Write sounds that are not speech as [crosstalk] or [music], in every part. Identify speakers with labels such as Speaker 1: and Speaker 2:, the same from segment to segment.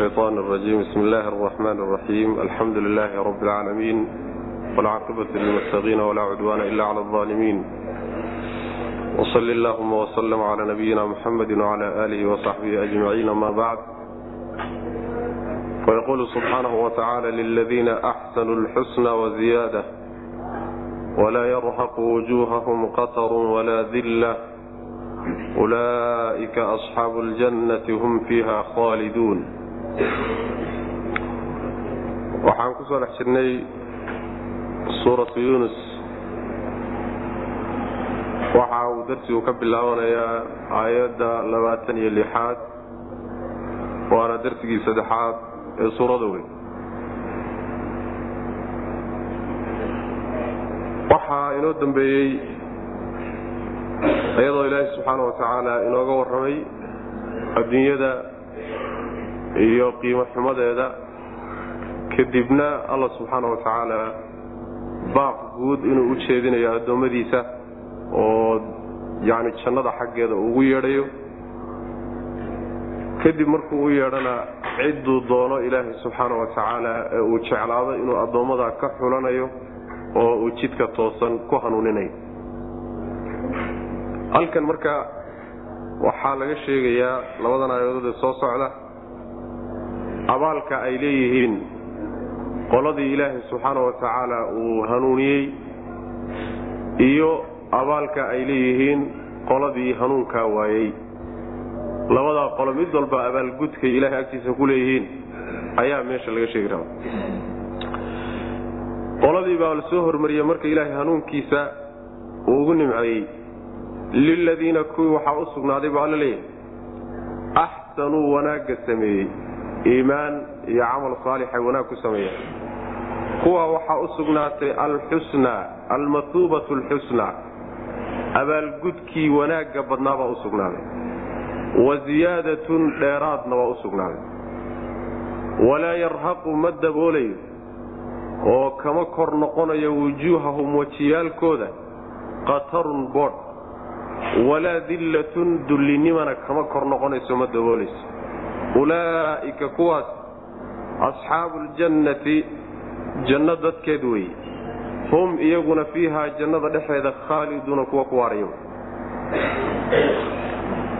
Speaker 1: الشيطان الرجيم بسم الله الرحمن الرحيم الحمد لله رب العالمين والعاقبة للمتقين ولا عدوان إلا على الظالمين وصل اللهم وسلم على نبينا محمد وعلى آله وصحبه أجمعين ما بعد ويقول سبحانه وتعالى للذين أحسنوا الحسنى وزيادة ولا يرهق وجوههم قتر ولا ذلة أولئك أصحاب الجنة هم فيها خالدون waxaan ku soo dhex jirnay suuratu yunus waxa uu darsigu ka bilaabanayaa aayadda labaatan iyo lixaad waana darsigii saddexaad ee suurada weyn. Waxaa inoo dambeeyey iyadoo ilaahay subxaana wa tacaala inooga warramay adduunyada iyo qiimo xumadeeda kadibna allah subxaana wa tacaala baaq guud inuu u jeedinayo addoommadiisa oo yacni jannada xaggeeda ugu yeedhayo. Kadib markuu u yeedhana cidduu doono ilaahay subxaana wa tacaala ee uu jeclaado inuu addoommada ka xulanayo oo uu jidka toosan ku hanuuninayo halkan marka waxaa laga sheegayaa labadan aayadood ee soo socda abaalka ay leeyihiin qoladii ilaahay subxaana wa tacaala uu hanuuniyey iyo abaalka ay leeyihiin qoladii hanuunkaa waayey. Labadaa qolo mid walba abaalgudkay ilaahay agtiisa ku leeyihiin ayaa meesha laga sheegi rabaa. Qoladii baa la soo hormariyey marka ilaahay hanuunkiisa uu ugu nimceeyey liladiina kuwii waxaa u sugnaaday buu alla leeyahay axsanuu wanaagga sameeyey iimaan iyo camal saalixay wanaag ku sameeya kuwa waxaa u sugnaatay alxusnaa almathuubatu alxusnaa abaalgudkii wanaagga badnaabaa u sugnaaday. Wa ziyaadatun dheeraadna waa u sugnaaday. Walaa yarhaqu ma daboolayo. Oo kama kor noqonayo wujuuhahum wajiyaalkooda qatarun boodh. Walaa dillatun dullinimana kama kor noqonayso ma daboolayso ulaa'ika kuwaas asxaabu ljannati janno dadkeed weeye hum iyaguna fiihaa jannada dhexeeda khaaliduuna kuwa ku waaraya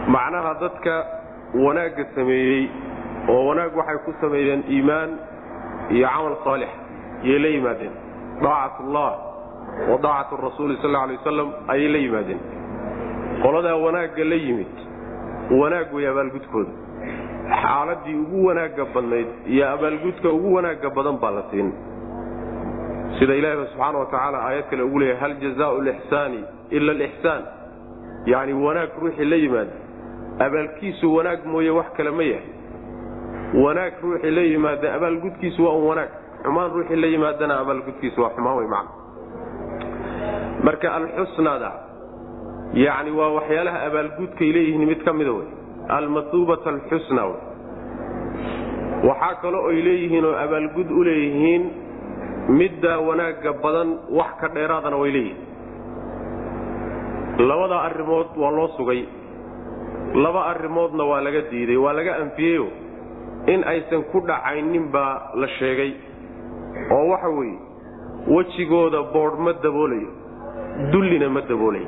Speaker 1: macnaha dadka wanaagga sameeyey oo wanaag waxay ku sameeyeen iimaan iyo camal saalix yay la yimaadeen. Daacat ullah wa daacat rasuuli sal alay wasalam ayay la yimaadeen. Qoladaa wanaagga la yimid wanaag wey abaalgudkooda xaaladii ugu wanaagga badnayd iyo abaalgudka ugu wanaagga badan baa la siin. Sida ilaahi subxaana wa tacaala aayad kale ugu leeyahy hal jazaau lixsaani ila alixsaan. Yacni wanaag ruuxii la yimaada. Abaalkiisu wanaag mooye wax kale ma yahay. Wanaag ruuxii la yimaada abaalgudkiisu waa un wanaag. Xumaan ruuxii la yimaadana abaalgudkiisu waa xumaan wey macna. Marka alxusnaada yacni waa waxyaalaha abaalgudkay leeyihiin mid ka mida wey almathuubata alxusna. Waxaa kaloo ay leeyihiin oo abaalgud u leeyihiin midda wanaagga badan wax ka dheeraadana way leeyihiin. Labadaa arrimood waa loo sugay. Laba arrimoodna waa laga diiday waa laga anfiyeyo in aysan ku dhacaynin baa la sheegay. Oo waxa weeye wejigooda boodh ma daboolayo dullina ma daboolayo.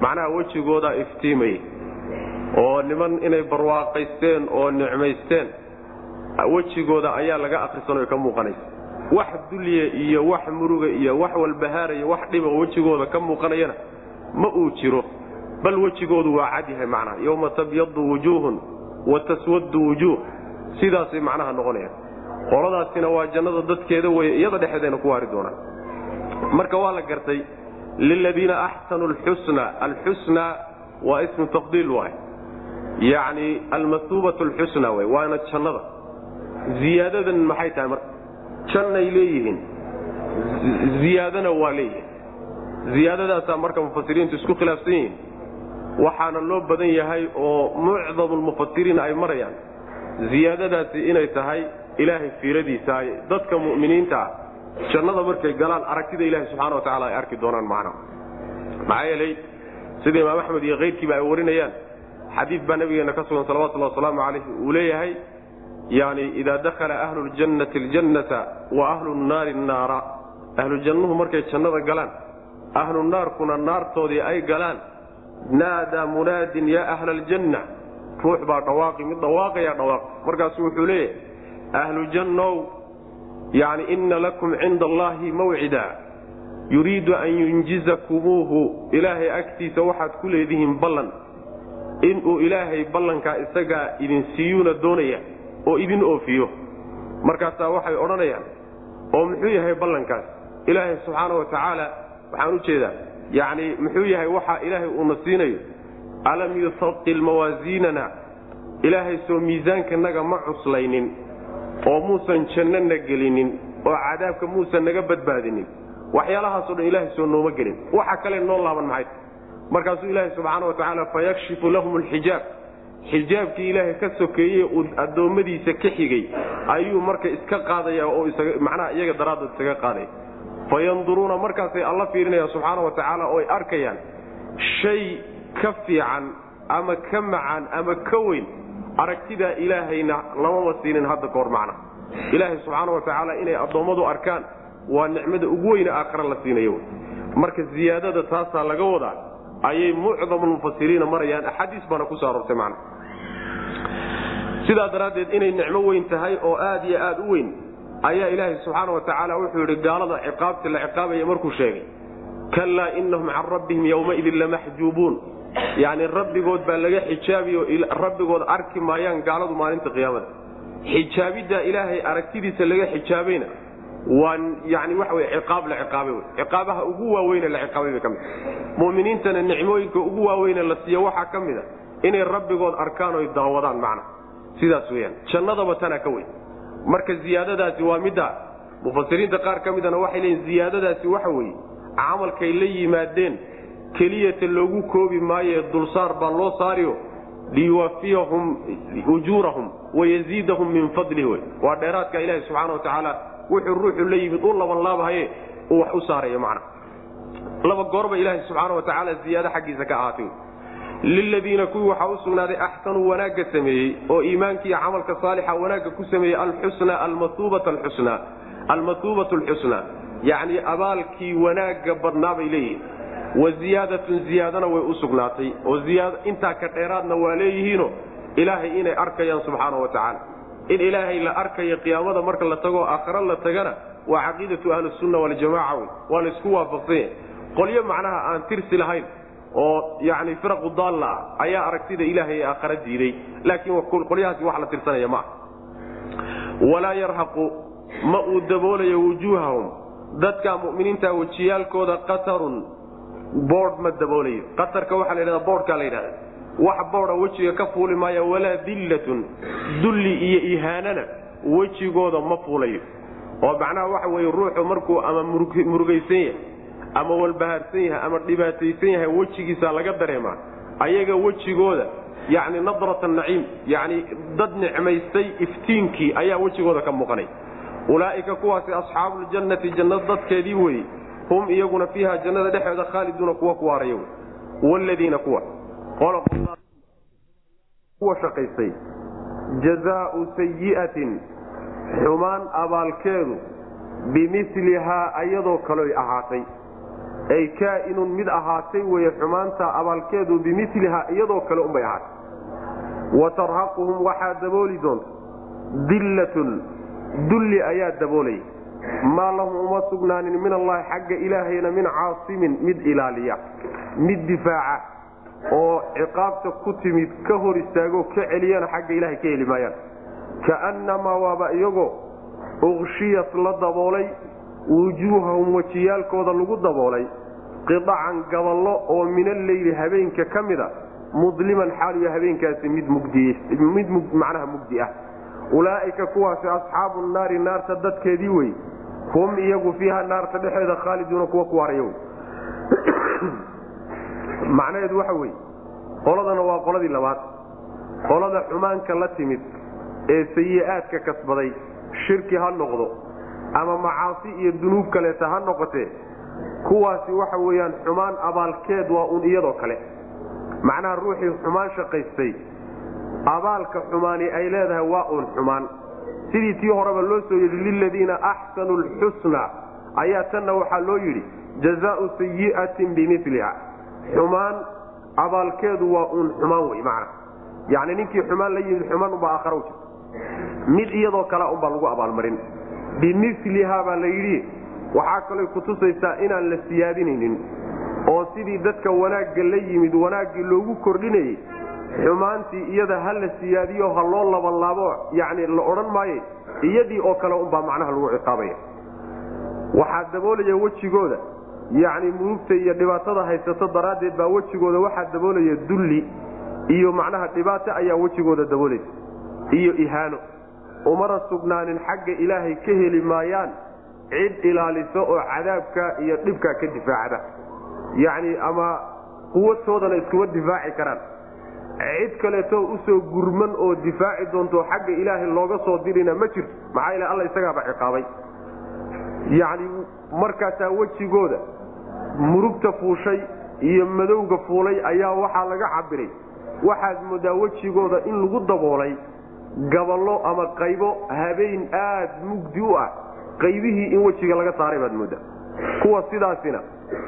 Speaker 1: Macnaha wejigoodaa iftiimaya oo niman inay barwaaqaysteen oo nicmaysteen wejigooda ayaa laga akhrisanoo ka muuqanaysa. Wax dulya iyo wax muruga iyo wax walbahaaraya wax dhiba wejigooda ka muuqanayana ma uu jiro bal wejigoodu waa cad yahay macnaha. Yowma tabyadu wujuuhun wa taswadu wujuuh. Sidaasay macnaha noqonayaan. Qoladaasina waa jannada dadkeeda weye iyada dhexeedayna ku waari doonaan. Marka waa la gartay liladiina axsanuu alxusna alxusna waa ismu tafdiil waay yacni almathuubatu alxusna way waana jannada. Ziyaadadan maxay tahay marka? Jannay leeyihiin. Ziyaadana waa leeyihiin ziyaadadaasaa marka mufasiriintu isku khilaafsan yihiin. Waxaana loo badan yahay oo mucdamulmufasiriin ay marayaan. Ziyaadadaasi inay tahay ilaahay fiiradiisa ay dadka mu'miniinta ah. Jannada markay galaan aragtida ilahi subxana wa tacala ay arki doonaan macnaha. Maxaa yeelay sida imaam axmed iyo keyrkiiba ay warinayaan xadiid baa nabigeena ka sugan salawatullahi wasalaamu calayh uu leeyahay yani idaa dakhala ahlu ljannati ljannata wa ahlu nnaari naara ahlu jannuhu markay jannada galaan ahlu naarkuna naartoodii ay galaan naadaa munaadin yaa ahla aljanna ruux baa dhawaaqi mid dhawaaqayaa dhawaaq. Markaasu wuxuu leeyahay ahlu jannow yani ina lakum cinda allahi mawcida. Yuriidu an yunjizakumuuhu ilaahay agtiisa waxaad ku leedihiin ballan inuu ilaahay ballankaa isagaa idin siiyuuna doonaya oo idin oofiyo. Markaasaa waxay odhanayaan oo muxuu yahay ballankaas? Ilaahay subxaana wa tacaala waxaan u jeedaa. Yacni muxuu yahay waxa ilaahay uuna siinayo? Alam yusaqil mawaasiinana? Ilaahay soo miisaankanaga ma cuslaynin oo muusan jannana gelinin oo cadaabka muusan naga badbaadinin. Waxyaalahaasoo dhan ilaahay soo nooma gelin. Waxa kale noo laaban maxay markaasuu ilaahay subxaana wa tacaala fayakshifu lahum alxijaab. Xijaabkii ilaahay ka sokeeyey uu addoommadiisa ka xigay ayuu marka iska qaadaya oo macnaha iyaga daraaddood isaga qaadaya fayanduruuna markaasay alla fiirinayaan subxaana wa tacaala oo ay arkayaan shay ka fiican ama ka macaan ama ka weyn aragtidaa ilaahayna lamaba siinin hadda kahor macna. Ilaahay subxaana wa tacaala inay addoommadu arkaan waa nicmada ugu weyne aakhare la siinayo. Marka ziyaadada taasaa laga wadaa ayay mucdamulmufasiriina marayaan axaadiis baana ku soo aroortay macna. Sidaa daraaddeed inay nicmo weyn tahay oo aad iyo aad u weyn ayaa ilaahay subxaana wa tacaala wuxuu yidhi gaalada ciqaabti la ciqaabaya markuu sheegay kallaa inahum can rabbihim yowmaidin lamaxjuubuun yacni rabbigood baa laga xijaabiy oo rabbigood arki maayaan gaaladu maalinta qiyaamada. Xijaabiddaa ilaahay aragtidiisa laga xijaabayna waa yani waxa wey ciqaab la ciqaabay wey ciqaabaha ugu waaweyne la ciqaabay bay ka mid mu'miniintana nicmooyinka ugu waaweyne la siiyo waxaa ka mid a inay rabbigood arkaan oy daawadaan macna. Sidaas weyaan jannadaba tanaa ka weyn. Marka ziyaadadaasi waa midda mufasiriinta qaar ka midana waxay leeyiin ziyaadadaasi waxa weeye camalkay la yimaadeen keliyata loogu koobi maaye dulsaar baa loo saariyo liyuwafiyahum ujuurahum wayaziidahum min fadlihi wey waa dheeraadka ilaahi subxaana wa tacaala wuxuu ruuxu la yimid u labanlaabahaye uu wax u saarayo macna. Laba goorba ilaahi subxaana wa tacaala ziyaado xaggiisa ka ahaatay. Liladiina kuwii waxaa u sugnaaday axsanuu wanaagga sameeyey oo iimaankiiyo camalka saalixa wanaagga ku sameeyey alxusna almatuubata alxusna almatuubatu alxusna. Yacni abaalkii wanaagga badnaa bay leeyihiin. Wa ziyaadatun ziyaadana way u sugnaatay oo intaa ka dheeraadna waa leeyihiino ilaahay inay arkayaan subxaana wa tacaala in ilaahay la arkayo qiyaamada marka la tago aakhare la tagana waa caqiidatu ahlisunna waljamaca wey waa laysku waafaqsanya. Qolyo macnaha aan tirsi lahayn oo yani firaqu daalla ah ayaa aragtida ilaahay ee aakhare diiday. Laakiin qolyahaasi wax la tirsanaya ma aha. Walaa yarhaqu ma uu daboolayo wujuuhahum. Dadka mu'miniinta wejiyaalkooda qatarun boodh ma daboolayo. Qatarka waxaa la yidhahda boodhkaa la yidhahda wax booda wejiga ka fuuli maaya walaa dillatun dulli iyo ihaanana wejigooda ma fuulayo. Oo macnaha waxa weye ruuxu markuu ama murugaysan yahay ama walbahaarsan yahay ama dhibaataysan yahay wejigiisa laga dareemaa. Ayaga wejigooda yani nadrata naciim yani dad nicmaystay iftiinkii ayaa wejigooda ka muuqanay. Ulaa'ika kuwaasi asxaabuljannati jannad dadkeedii weye hum iyaguna fiiha jannada dhexeeda khaaliduuna kuwa ku waaraya wladiina kuwa kuwa shaqaystay jazaau sayi'atin xumaan abaalkeedu bimilihaa ayadoo kaloy ahaatay. Ay kaa'inun mid ahaatay weye xumaanta abaalkeedu bimilihaa iyadoo kale unbay ahaatay. Wa tarhaquhum waxaa dabooli doonta dillatun. Dulli ayaa daboolaya maa lahum uma sugnaanin min allahi xagga ilaahayna min caasimin. Mid ilaaliya. Mid difaaca oo ciqaabta ku timid ka hor istaagoo ka celiyana xagga ilahay ka heli maayaan. Ka'annamaa waaba iyagoo uqshiyat la daboolay wujuuhahum wejiyaalkooda lagu daboolay qidacan gaballo oo min alleyli habeenka ka mida mudliman xaaliyo habeenkaasi mid mid macnaha mugdi ah. Ulaa'ika kuwaasi asxaabu naari naarta dadkeedii wey hum iyagu fiiha naarta dhexeeda khaaliduuna kuwa ku waaraya wey macnaheedu waxa weeye qoladana waa qoladii labaad. Qolada xumaanka la timid ee sayi'aadka kasbaday shirki ha noqdo ama macaasi iyo dunuub kaleeta ha noqotee kuwaasi waxa weeyaan xumaan abaalkeed waa un iyadoo kale. Macnaha ruuxii xumaan shaqaystay abaalka xumaani ay leedahay waa uun xumaan. Sidii tii horeba loo soo yidhi liladiina axsanuu lxusna ayaa tanna waxaa loo yidhi jazaau sayi'atin bimiliha xumaan abaalkeedu waa uun xumaan wey macna. Yacni ninkii xumaan la yimid xumaan unbaa aakhara jirta mid iyadoo kalea unbaa lagu abaalmarin. Bimiliha baa la yidhi waxaa kalooy kutusaysaa inaan la siyaadinaynin oo sidii dadka wanaagga la yimid wanaaggii loogu kordhinayey xumaantii iyada ha la siyaadiyo ha loo labanlaabo yani la odhan maaye iyadii oo kale unbaa macnaha lagu ciqaabaya. Waxaa daboolaya wejigooda yacni murugta iyo dhibaatada haysato daraaddeed baa wejigooda waxaa daboolaya dulli iyo macnaha dhibaato ayaa wejigooda daboolaysa iyo ihaano. Umana sugnaanin xagga ilaahay ka heli maayaan cid ilaalisa oo cadaabka iyo dhibka ka difaacda. Yacni ama quwadtoodana iskuma difaaci karaan. Cid kaleetoo u soo gurman oo difaaci doonto xagga ilaahay looga soo dirina ma jirto. Maxaa yl alla isagaaba ciqaabay. Yacni markaasaa wejigooda murugta fuushay iyo madowga fuulay ayaa waxaa laga cabiray. Waxaad moodaa wejigooda in lagu daboolay gaballo ama qaybo habeen aad mugdi u ah. Qaybihii in wejiga laga saaray baad moodaa. Kuwa sidaasina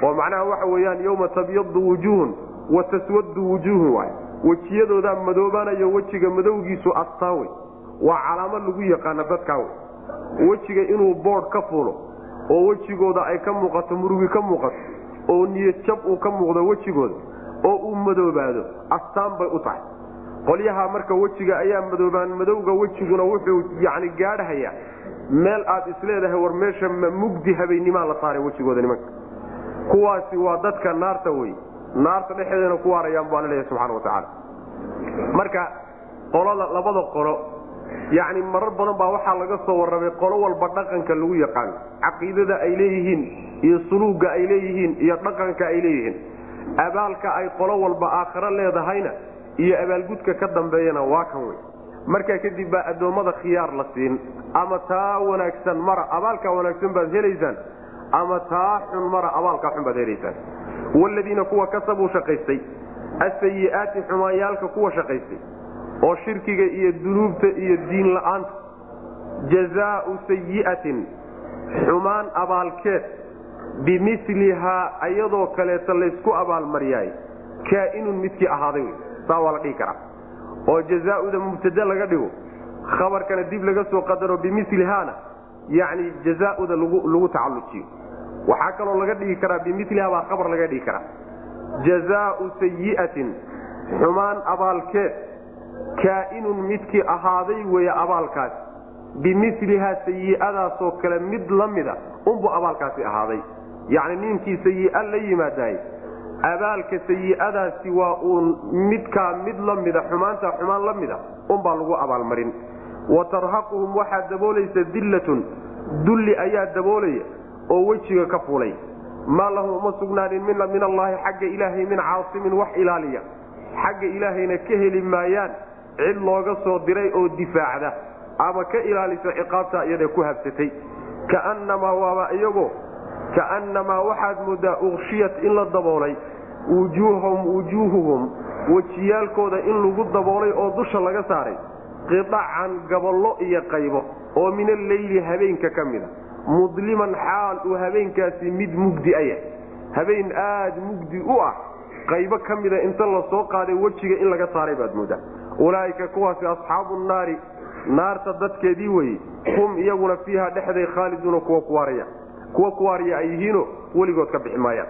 Speaker 1: oo macnaha waxa weeyaan yowma tabyadu wujuuhun wa taswadu wujuuhun waay wejiyadoodaa madoobaanayo wejiga madowgiisu astaan wey. Waa calaamo lagu yaqaana dadkaa wey. Wejiga inuu boodh ka fuulo oo wejigooda ay ka muuqato murugi ka muuqato oo niyadjab uu ka muuqdo wejigooda oo uu madoobaado astaan bay u tahay. Qolyaha marka wejiga ayaa madoobaan madowga wejiguna wuxuu yani gaadhahayaa. Meel aad isleedahay war meesha mugdi habeenimaa la saaray wejigooda nimanka. Kuwaasi waa dadka naarta wey naarta dhexeedana ku waarayaan baa laleeyahy subxana wa tacaala. Marka qolada labada qolo yacni marar badan baa waxaa laga soo warramay qolo walba dhaqanka lagu yaqaano caqiidada ay leeyihiin iyo suluugga ay leeyihiin iyo dhaqanka ay leeyihiin. Abaalka ay qolo walba aakhiro leedahayna iyo abaalgudka ka dambeeyana waa kan wey markaa kadib baa addoommada khiyaar la siin. Ama taa wanaagsan mara abaalkaa wanaagsan baad helaysaan ama taa xun mara abaalkaa xun baad helaysaan. Wladiina kuwa kasabuu shaqaystay asayi'aati xumaanyaalka kuwa shaqaystay oo shirkiga iyo dunuubta iyo diin la'aanta. Jazaau sayi'atin xumaan abaalkeed bimilihaa ayadoo kaleeta laysku abaalmaryaay kaa'inun midkii ahaaday wey saa waa la dhihi karaa. Oo jazauda mubtade laga dhigo khabarkana dib laga soo qadaro bimilihaana yani jazauda lagu tacallujiyo. Waxaa kaloo laga dhigi karaa bimiliha baa khabar laga dhigi karaa. Jazaau sayi'atin xumaan abaalkeed kaa'inun midkii ahaaday weeye abaalkaasi bimilihaa sayi'adaasoo kale mid la mida unbuu abaalkaasi ahaaday. Yacni ninkii sayi'a la yimaadaay abaalka sayi'adaasi waa uun midkaa mid la mida xumaantaa xumaan la mida unbaa lagu abaalmarin. Wa tarhaquhum waxaa daboolaysa dillatun. Dulli ayaa daboolaya oo wejiga ka fuulay. Maa lahum uma sugnaanin min allaahi xagga ilaahay min caasimin wax ilaaliya. Xagga ilaahayna ka heli maayaan cid looga soo diray oo difaacda ama ka ilaalisa ciqaabtaa iyada ku habsatay. Kaannamaa waaba iyagoo kaannamaa waxaad moodaa ukshiyat in la daboolay wujuuhum wujuuhuhum wejiyaalkooda in lagu daboolay oo dusha laga saaray. Qidacan gabollo iyo qaybo oo min alleyli habeenka ka mida mudliman xaal uu habeenkaasi mid mugdi aya habeen aad mugdi u ah qaybo ka mida inta la qaaday wejiga in laga saaray baad moodaa. Ulaaika kuwaasi asxaabu naari naarta dadkeedii weye hum iyaguna fiiha dhexday khaaliduuna kuwa kuwaaraya kuwa kuwaariya ay yihiino weligood ka bixi maayaan.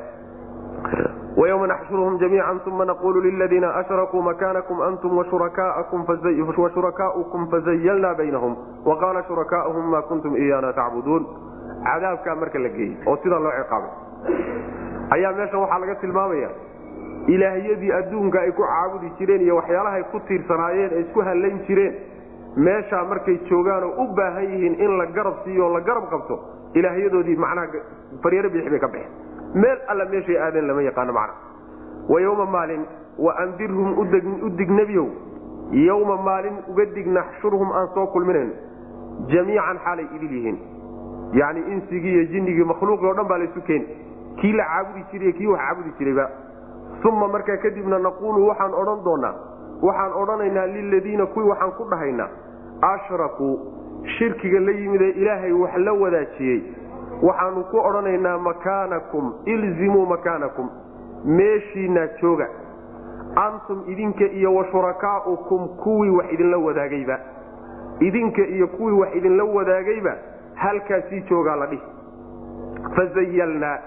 Speaker 1: Wayma naxshuruhum jamiica uma naquulu liladiina ashrakuu makaanakum antum washurakaaukum fazayalnaa baynahum. Waqaala shurakaauhum maa kuntum iyaana tacbuduun. Cadaabkaa marka la geeyey oo sidaa loo ciqaabay. Ayaa meeshan waxaa laga tilmaamaya ilaahiyadii adduunka ay ku caabudi jireen iyo waxyaalahay ku tiirsanaayeen ay isku hallayn jireen meeshaa markay joogaanoo u baahan yihiin in la garab siiyo o la garab qabto ilaahyadoodii macnaha faryaro bidix bay ka baxeen. Meel alla meeshay aadeen lama yaqaano macna. Wa yowma maalin wa andirhum u dig yowma maalin uga dig naxshurhum aan soo kulminayn jamiican xaalay idil yihiin. Yacni insigii iyo jinnigii makhluuqii o dhan baa laysu keeni kii la caabudi jiray kii wax caabudi jirayba uma markaa kadibna naquulu waxaan odhan doonaa waxaan odhanaynaa liladiina kuwii waxaan ku dhahaynaa ashrakuu shirkiga la yimid ee ilaahay wax la wadaajiyey waxaanu ku odhanaynaa makaanakum ilzimuu makaanakum meeshiinaa jooga antum idinka iyo wa shurakaa'ukum kuwii wax idinla wadaagayba idinka iyo kuwii wax idinla wadaagayba halkaasii joogaa la dhihi fazayalnaa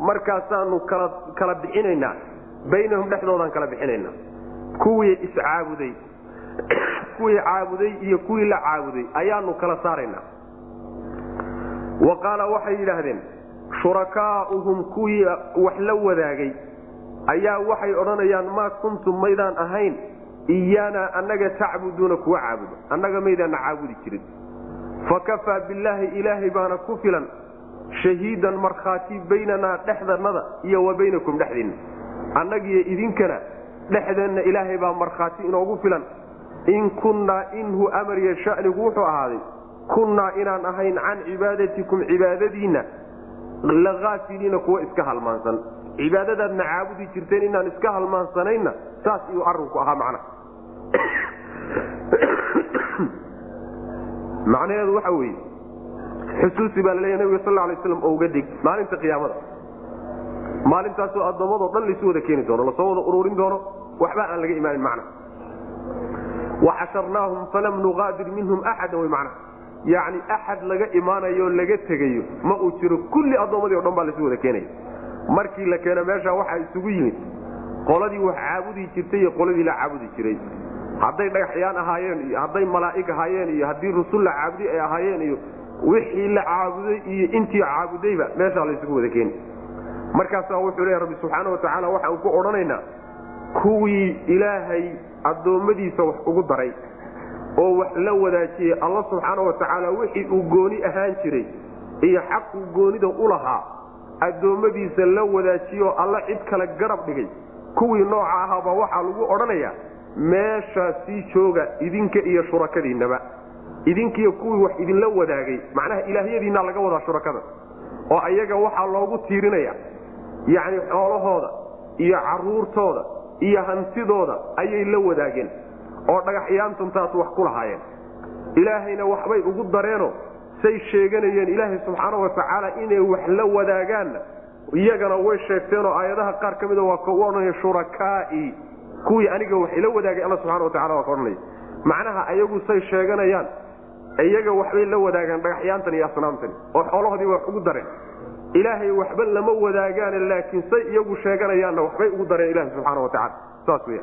Speaker 1: markaasaanu kala bixinaynaa baynahum dhexdoodaan kala bixinaynaa kuwii iscaabuday [coughs] kuwii caabuday iyo kuwii la caabuday ayaanu kala saaraynaa wa qaala waxay yidhaahdeen shurakaa'uhum kuwii wax la wadaagay ayaa waxay odhanayaan maa kuntum maydaan ahayn iyaana annaga tacbuduuna kuwa caabudo annaga maydaana caabudi jirin fakafaa billaahi ilaahay baana ku filan shahiidan markhaati baynanaa dhexdanada iyo wa baynakum dhexdiinna annagiyo idinkana dhexdeenna ilaahay baa markhaati inoogu filan. In kunnaa inhu amariya shanigu wuxuu ahaaday kunnaa inaan ahayn can cibaadatikum cibaadadiinna laaafiliina kuwa iska halmaansan. Cibaadadaadna caabudi jirteen inaan iska halmaansanayna saas iyuu arinku ahaa macnaha [coughs] macnaheedu waxa weeye xusuusi baa laleeya nabiga sal lay slam oo uga maalinta qiyaamada maalintaasoo addoommadoo dhan laysu wada keeni doono la soo wada ururin doono waxba aan laga imaanin macna. Waxasharnaahum falam nuqaadir minhum axada wy macna. Yacni axad laga imaanayo laga tegayo ma uu jiro kulli addoommadii o dhan baa laysu wada keenaya. Markii la keeno meesha waxaa isugu yimid. Qoladii wax caabudi jirtay iyo qoladii la caabudi jiray. Hadday dhagaxyaan ahaayeen iyo hadday malaa'ig ahaayeen iyo haddii rusul la caabudi ay ahaayeen iyo wixii la caabuday iyo intii caabudayba meeshaa laysugu wada keeni markaasaa wuxuu leeya rabbi subxaana wa tacaala waxaan ku odhanaynaa kuwii ilaahay addoommadiisa wax ugu daray oo wax la wadaajiyey alla subxaana wa tacaala wixii uu gooni ahaan jiray iyo xaquu goonida u lahaa addoommadiisa la wadaajiyeoo alla cid kale garab dhigay. Kuwii nooca ahaabaa waxaa lagu odhanayaa meeshaa sii jooga idinka iyo shurakadiinnaba. Idinkiiyo kuwii wax idinla wadaagay macnaha ilaahyadiinaa laga wadaa shurakada. Oo ayaga waxaa loogu tiirinaya yacni xoolahooda iyo caruurtooda iyo hantidooda ayay la wadaageen oo dhagaxyaantuntaas wax ku lahaayeen. Ilaahayna waxbay ugu dareenoo say sheeganayeen ilaahay subxaana wa tacaala inay wax la wadaagaanna iyagana way sheegteenoo aayadaha qaar ka mida waa ka u odhanaya shurakaai. Kuwii aniga wax ila wadaagay alla subxana wa waa ka odhanaya macnaha ayagu say sheeganayaan iyaga waxbay la wadaagaan dhagaxyaantan iyo asnaamtani oo xoolahoodii wax ugu dareen ilaahay waxba lama wadaagaane laakiin say iyagu sheeganayaanna waxbay ugu dareen ilahi subxaana wa tacala saas weya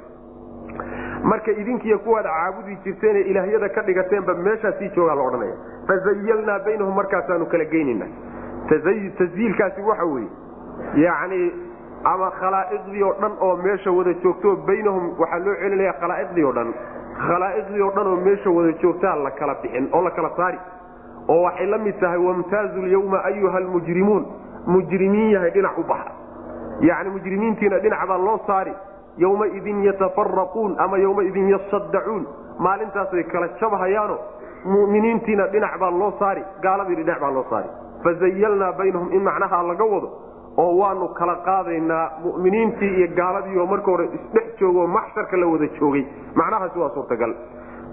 Speaker 1: marka idinkiiyo kuwaad caabudi jirteenee ilaahyada ka dhigateenba meeshaa sii joogaa la odhanaya. Fazayalnaa baynahum markaasaanu kala geynayna tasyiilkaasi waxa weeye yacni ama khalaa'iqdii oo dhan oo meesha wada joogto baynahum waxaa loo celinaya khalaa'iqdii oo dhan. Khalaa'iqdii oo dhan oo meesha wada joogtaa la kala bixin oo la kala saari. Oo waxay la mid tahay wamtaazu lyawma ayuha almujrimuun mujrimiin yahay dhinac u baxa. Yacni mujrimiintiina dhinac baa loo saari yowmaidin yatafaraquun ama yowmaidin yasaddacuun maalintaasay kala jabhayaano mu'miniintiina dhinac baa loo saari gaaladiina dhinac baa loo saari. Fazayalnaa baynahum in macnaha laga wado oo waanu kala qaadaynaa mu'miniintii iyo gaaladii oo marka hore isdhex joogo maxsharka la wada joogay. Macnahaasi waa suurtagal.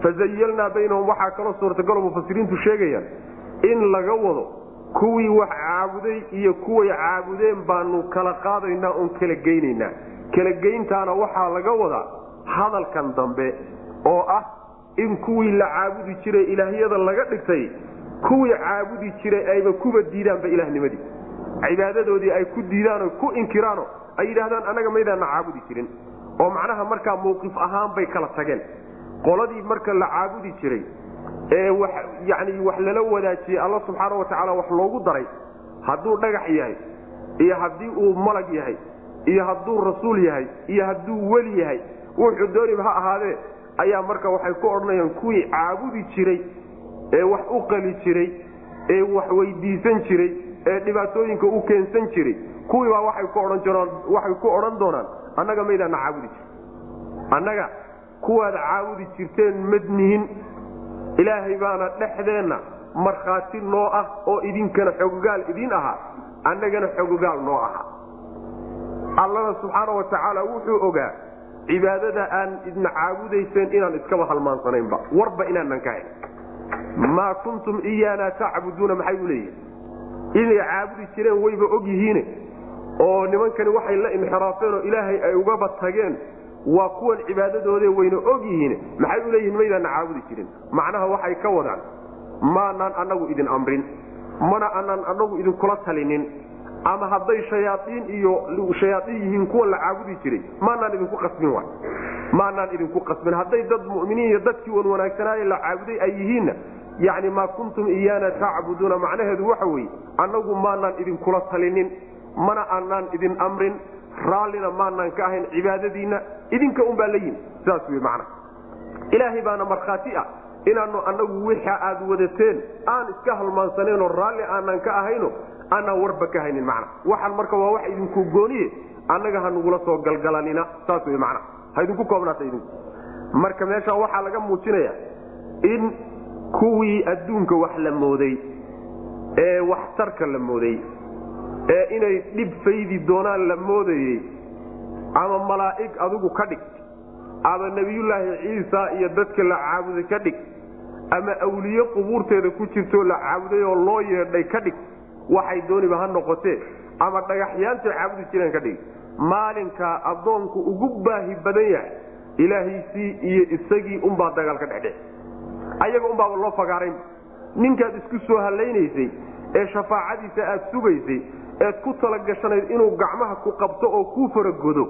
Speaker 1: Fazayalnaa baynahum waxaa kaloo suurtagaloo mufasiriintu sheegayaan in laga wado kuwii wax caabuday iyo kuway caabudeen baanu kala qaadaynaa oon kala geynaynaa. Kala geyntaana waxaa laga wadaa hadalkan dambe oo ah in kuwii la caabudi jiray ilaahyada laga dhigtay kuwii caabudi jiray ayba kuba diidaanba ilaahnimadii cibaadadoodii ay ku diidaano ku inkiraano ay yidhaahdaan annaga maydaana caabudi jirin. Oo macnaha markaa mawqif ahaan bay kala tageen. Qoladii marka la caabudi jiray ee yani wax lala wadaajiyey alla subxaana wa tacaala wax loogu daray hadduu dhagax yahay iyo haddii uu malag yahay iyo hadduu rasuul yahay iyo hadduu weli yahay wuxuu dooniba ha ahaadee ayaa marka waxay ku odhanayaan kuwii caabudi jiray ee wax u qali jiray ee wax weydiisan jiray ee dhibaatooyinka u keensan jiray kuwii baa waxay ku odhan jiraan waxay ku odhan doonaan annaga maydaana caabudi jir annaga kuwaad caabudi jirteen madnihin ilaahay baana dhexdeenna markhaati noo ah oo idinkana xogogaal idin ahaa annagana xogogaal noo aha allana subxaana wa tacaala wuxuu ogaa cibaadada aan idna caabudayseen inaan iskaba halmaansanaynba. Warba inaanan ka hayn maa kuntum iyaana tacbuduuna maxay u leeyihiin inay caabudi jireen wayba og yihiine oo nimankani waxay la inxiraafeen oo ilaahay ay ugaba tageen waa kuwan cibaadadoode wayna og yihiin maxay u maydaana caabudi jirin. Macnaha waxay ka wadaan maanaan anagu idin amrin mana anaan anagu idinkula talinin ama hadday shayaaiin iyo shayaaiin yihiin kuwa la caabudi jiray maanaan idinku qasbin wa maanaan idinku qasbin. Hadday dad muminiin iyo dadkii wan wanaagsanaaye la caabuday ay yihiinna yani maa kuntum iyaana tacbuduuna. Macnaheedu waxa weeye annagu maanaan idinkula talinin mana aanaan idin amrin raallina maanaan ka ahayn cibaadadiinna idinka unbaa la yimi. Saas wey macna. Ilaahay baana markhaati ah inaanu annagu wixa aad wadateen aan iska halmaansaneenoo raalli aanaan ka ahayno aanaan warba ka haynin macna. Waxaan marka waa wax idinku gooniye annaga hanugula soo galgalanina. Saas wey macna. Ha idinku koobnaata idinku. Marka meesha waxaa laga muujinaya in kuwii adduunka wax la mooday ee waxtarka la mooday ee inay dhib faydi doonaan la moodayey ama malaa'ig adigu ka dhig ama nebiyullaahi ciisa iyo dadka la caabuday ka dhig ama awliye qubuurteeda ku jirtoo la caabuday oo loo yeedhay ka dhig waxay dooniba ha noqotee ama dhagaxyaantay caabudi jireen ka dhig. Maalinkaa addoonku ugu baahi badan yahay ilaahiisii iyo isagii unbaa dagaal ka dhexdhe ayaga unbaaba loo fagaarayn. Ninkaad isku soo hallaynaysay ee shafaacadiisa aad sugaysay eed ku talagashanayd inuu gacmaha ku qabto oo kuu faragodo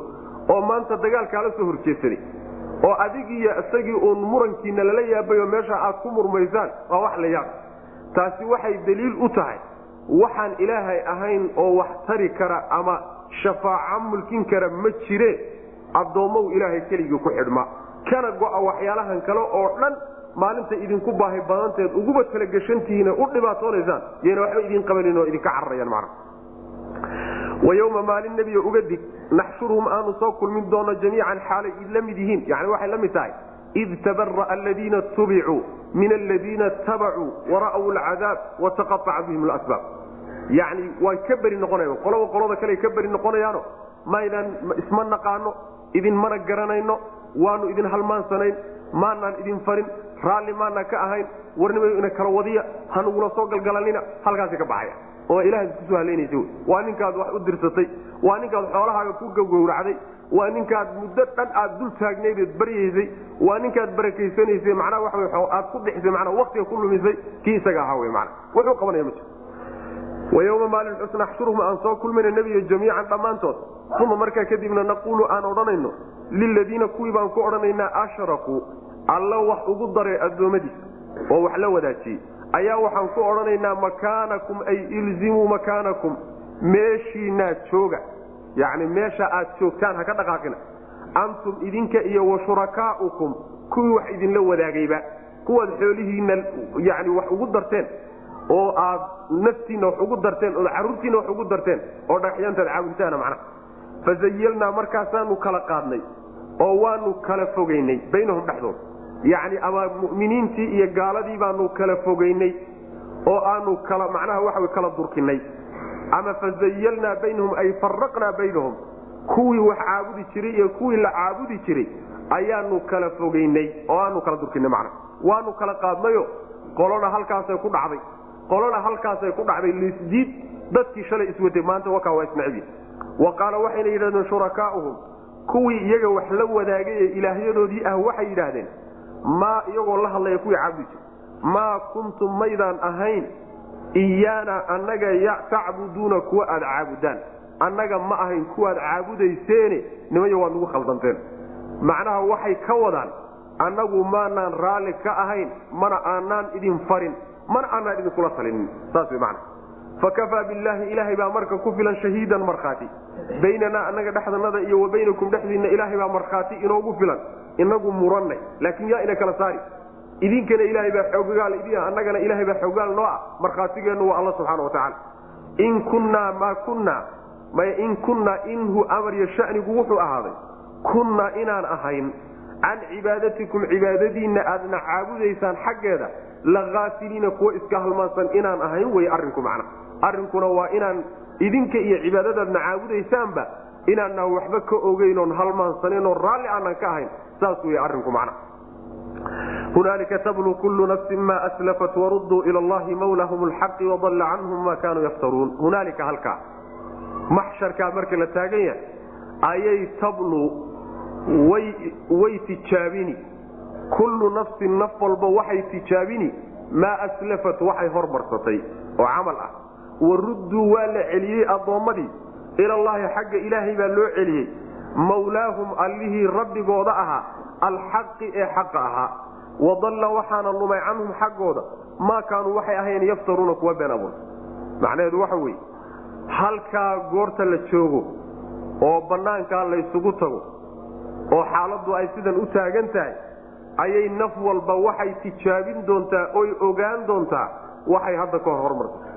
Speaker 1: oo maanta dagaalkaala soo horjeedsaday oo adigiiyo isagii uun murankiina lala yaabayoo meesha aad ku murmaysaan waa wax la yaab. Taasi waxay daliil u tahay waxaan ilaahay ahayn oo wax tari kara ama shafaaco mulkin kara ma jire addoommow ilaahay keligii ku xidhma. Kana go'a waxyaalahan kale oo dhan maalinta idinku baahi badanteed uguba talagashantihiine u dhibaatoonaysaan yayna waxba idiin qabanin oo idinka cararayaan macna wayowma maalin nebiga uga dig naxshuruhum aanu soo kulmin doono jamiican xaalay la mid yihiin yani waxay la mid tahay id tabara'a aladiina tubicuu min aladiina tabacuu wara'w alcadaab wataqaaca bihim lasbaab yani waan ka beri noqonaya qolaba qolada kale ka beri noqonayaano maydaan isma naqaano idinmana garanayno waanu idin halmaansanayn maanaan idin farin raalli maanaan ka ahayn warnimayo ina kala wadiya hanugula soo galgalanina halkaasi ka baxaya oo ilaha iskusoo halaynaysa waa ninkaad wax u dirsatay waa ninkaad xoolahaaga ku gawracday waa ninkaad muddo dhan aad dul taagnaydeed baryaysay waa ninkaad barakaysanaysay macnaha waa aad ku bixisay manaa waktiga ku lumisay kii isaga ahaa wy mana wuxuu qabanaya ma jiro. Wayowma maalin xus naxshuruhum aan soo kulmayna nebiga jamiican dhammaantood. Uma markaa kadibna naquulu aan odhanayno liladiina kuwii baan ku odhanaynaa ashrakuu alla wax ugu daray addoommadiisa oo wax la wadaajiyey ayaa waxaan ku odhanaynaa makaanakum ay ilzimuu makaanakum. Meeshiinaa jooga yacni meesha aad joogtaan ha ka dhaqaaqina. Antum idinka iyo wa shurakaa'ukum kuwii wax idinla wadaagayba kuwaad xoolihiinna yani wax ugu darteen oo aad naftiinna wax ugu darteen ood carruurtiinna wax ugu darteen oo dhagaxyaantaad caabuditaana macnaha fazayalnaa markaasaanu kala qaadnay oo waanu kala fogaynay baynahum dhexdooda yacni ama mu'miniintii iyo gaaladii baanu kala fogaynay oo aanu kala macnaha waxa kala durkinay ama fazayalnaa baynahum ay faraqnaa baynahum. Kuwii wax caabudi jiray iyo kuwii la caabudi jiray ayaanu kala fogaynay oo aanu kala durkinay macnaha. Waanu kala qaadnayo qolona halkaasay ku dhacday. Qolona halkaasay ku dhacday lisdiid dadkii shalay iswatay maanta wakaa waa isnacbi wa qaala waxayna yidhahdeen shurakaauhum kuwii iyaga wax la wadaagay ee ilaahyadoodii ah waxay yidhaahdeen maa iyagoo la hadlaya kuwii caabudi jir maa kuntum maydaan ahayn iyaana annaga tacbuduuna kuwa aad caabudaan. Annaga ma ahayn kuwaad caabudayseene nimayo waad nagu khaldanteen. Macnaha waxay ka wadaan annagu maanaan raalli ka ahayn mana aanaan idin farin mana aanaan idinkula talinin saas way macna fakafaa billaahi ilaahay baa marka ku filan shahiidan markhaati baynanaa annaga dhexdanada iyo wa baynakum dhexdiinna ilaahay baa markhaati inoogu filan inagu murannay laakiin yaa ina kala saari idinkana ilaahay baa xoogaal idin annagana ilaahay baa xoogaal noo ah markhaatigeennu waa alla subxaana wa tacaala in kunnaa maa kunnaa maya in kunnaa inhu amar iyo shanigu wuxuu ahaaday kunnaa inaan ahayn can cibaadatikum cibaadadiinna aadna caabudaysaan xaggeeda laaafiliina kuwa iska halmaansan inaan ahayn wey arrinku macna arrinkuna waa inaan idinka iyo cibaadadaadna caabudaysaanba inaanaan waxba ka ogeyn oon halmaansanin oo raalli aanan ka ahayn. Saas wey arrinku macna. Hunaalika tablu kullu nafsin ma aslafat waruduu ila allahi mawlahum lxaqi wadalla canhum ma kaanuu yaftaruun. Hunaalika halkaa maxsharkaa marka la taagan yahay ayay tablu way tijaabini. Kullu nafsin naf walba waxay tijaabini maa aslafat waxay hormarsatay oo camal ah warudduu waa la celiyey addoommadii ilallaahi xagga ilaahay baa loo celiyey. Mawlaahum allihii rabbigooda ahaa alxaqi ee xaqa ahaa wadalla waxaana lumay canhum xaggooda. Maa kaanuu waxay ahayn yaftaruuna kuwa been abuur. Macnaheedu waxa weeye halkaa goorta la joogo oo bannaankaa laysugu tago oo xaaladdu ay sidan u taagan tahay ayay naf walba waxay tijaabin doontaa oy ogaan doontaa waxay hadda ka hor hormartay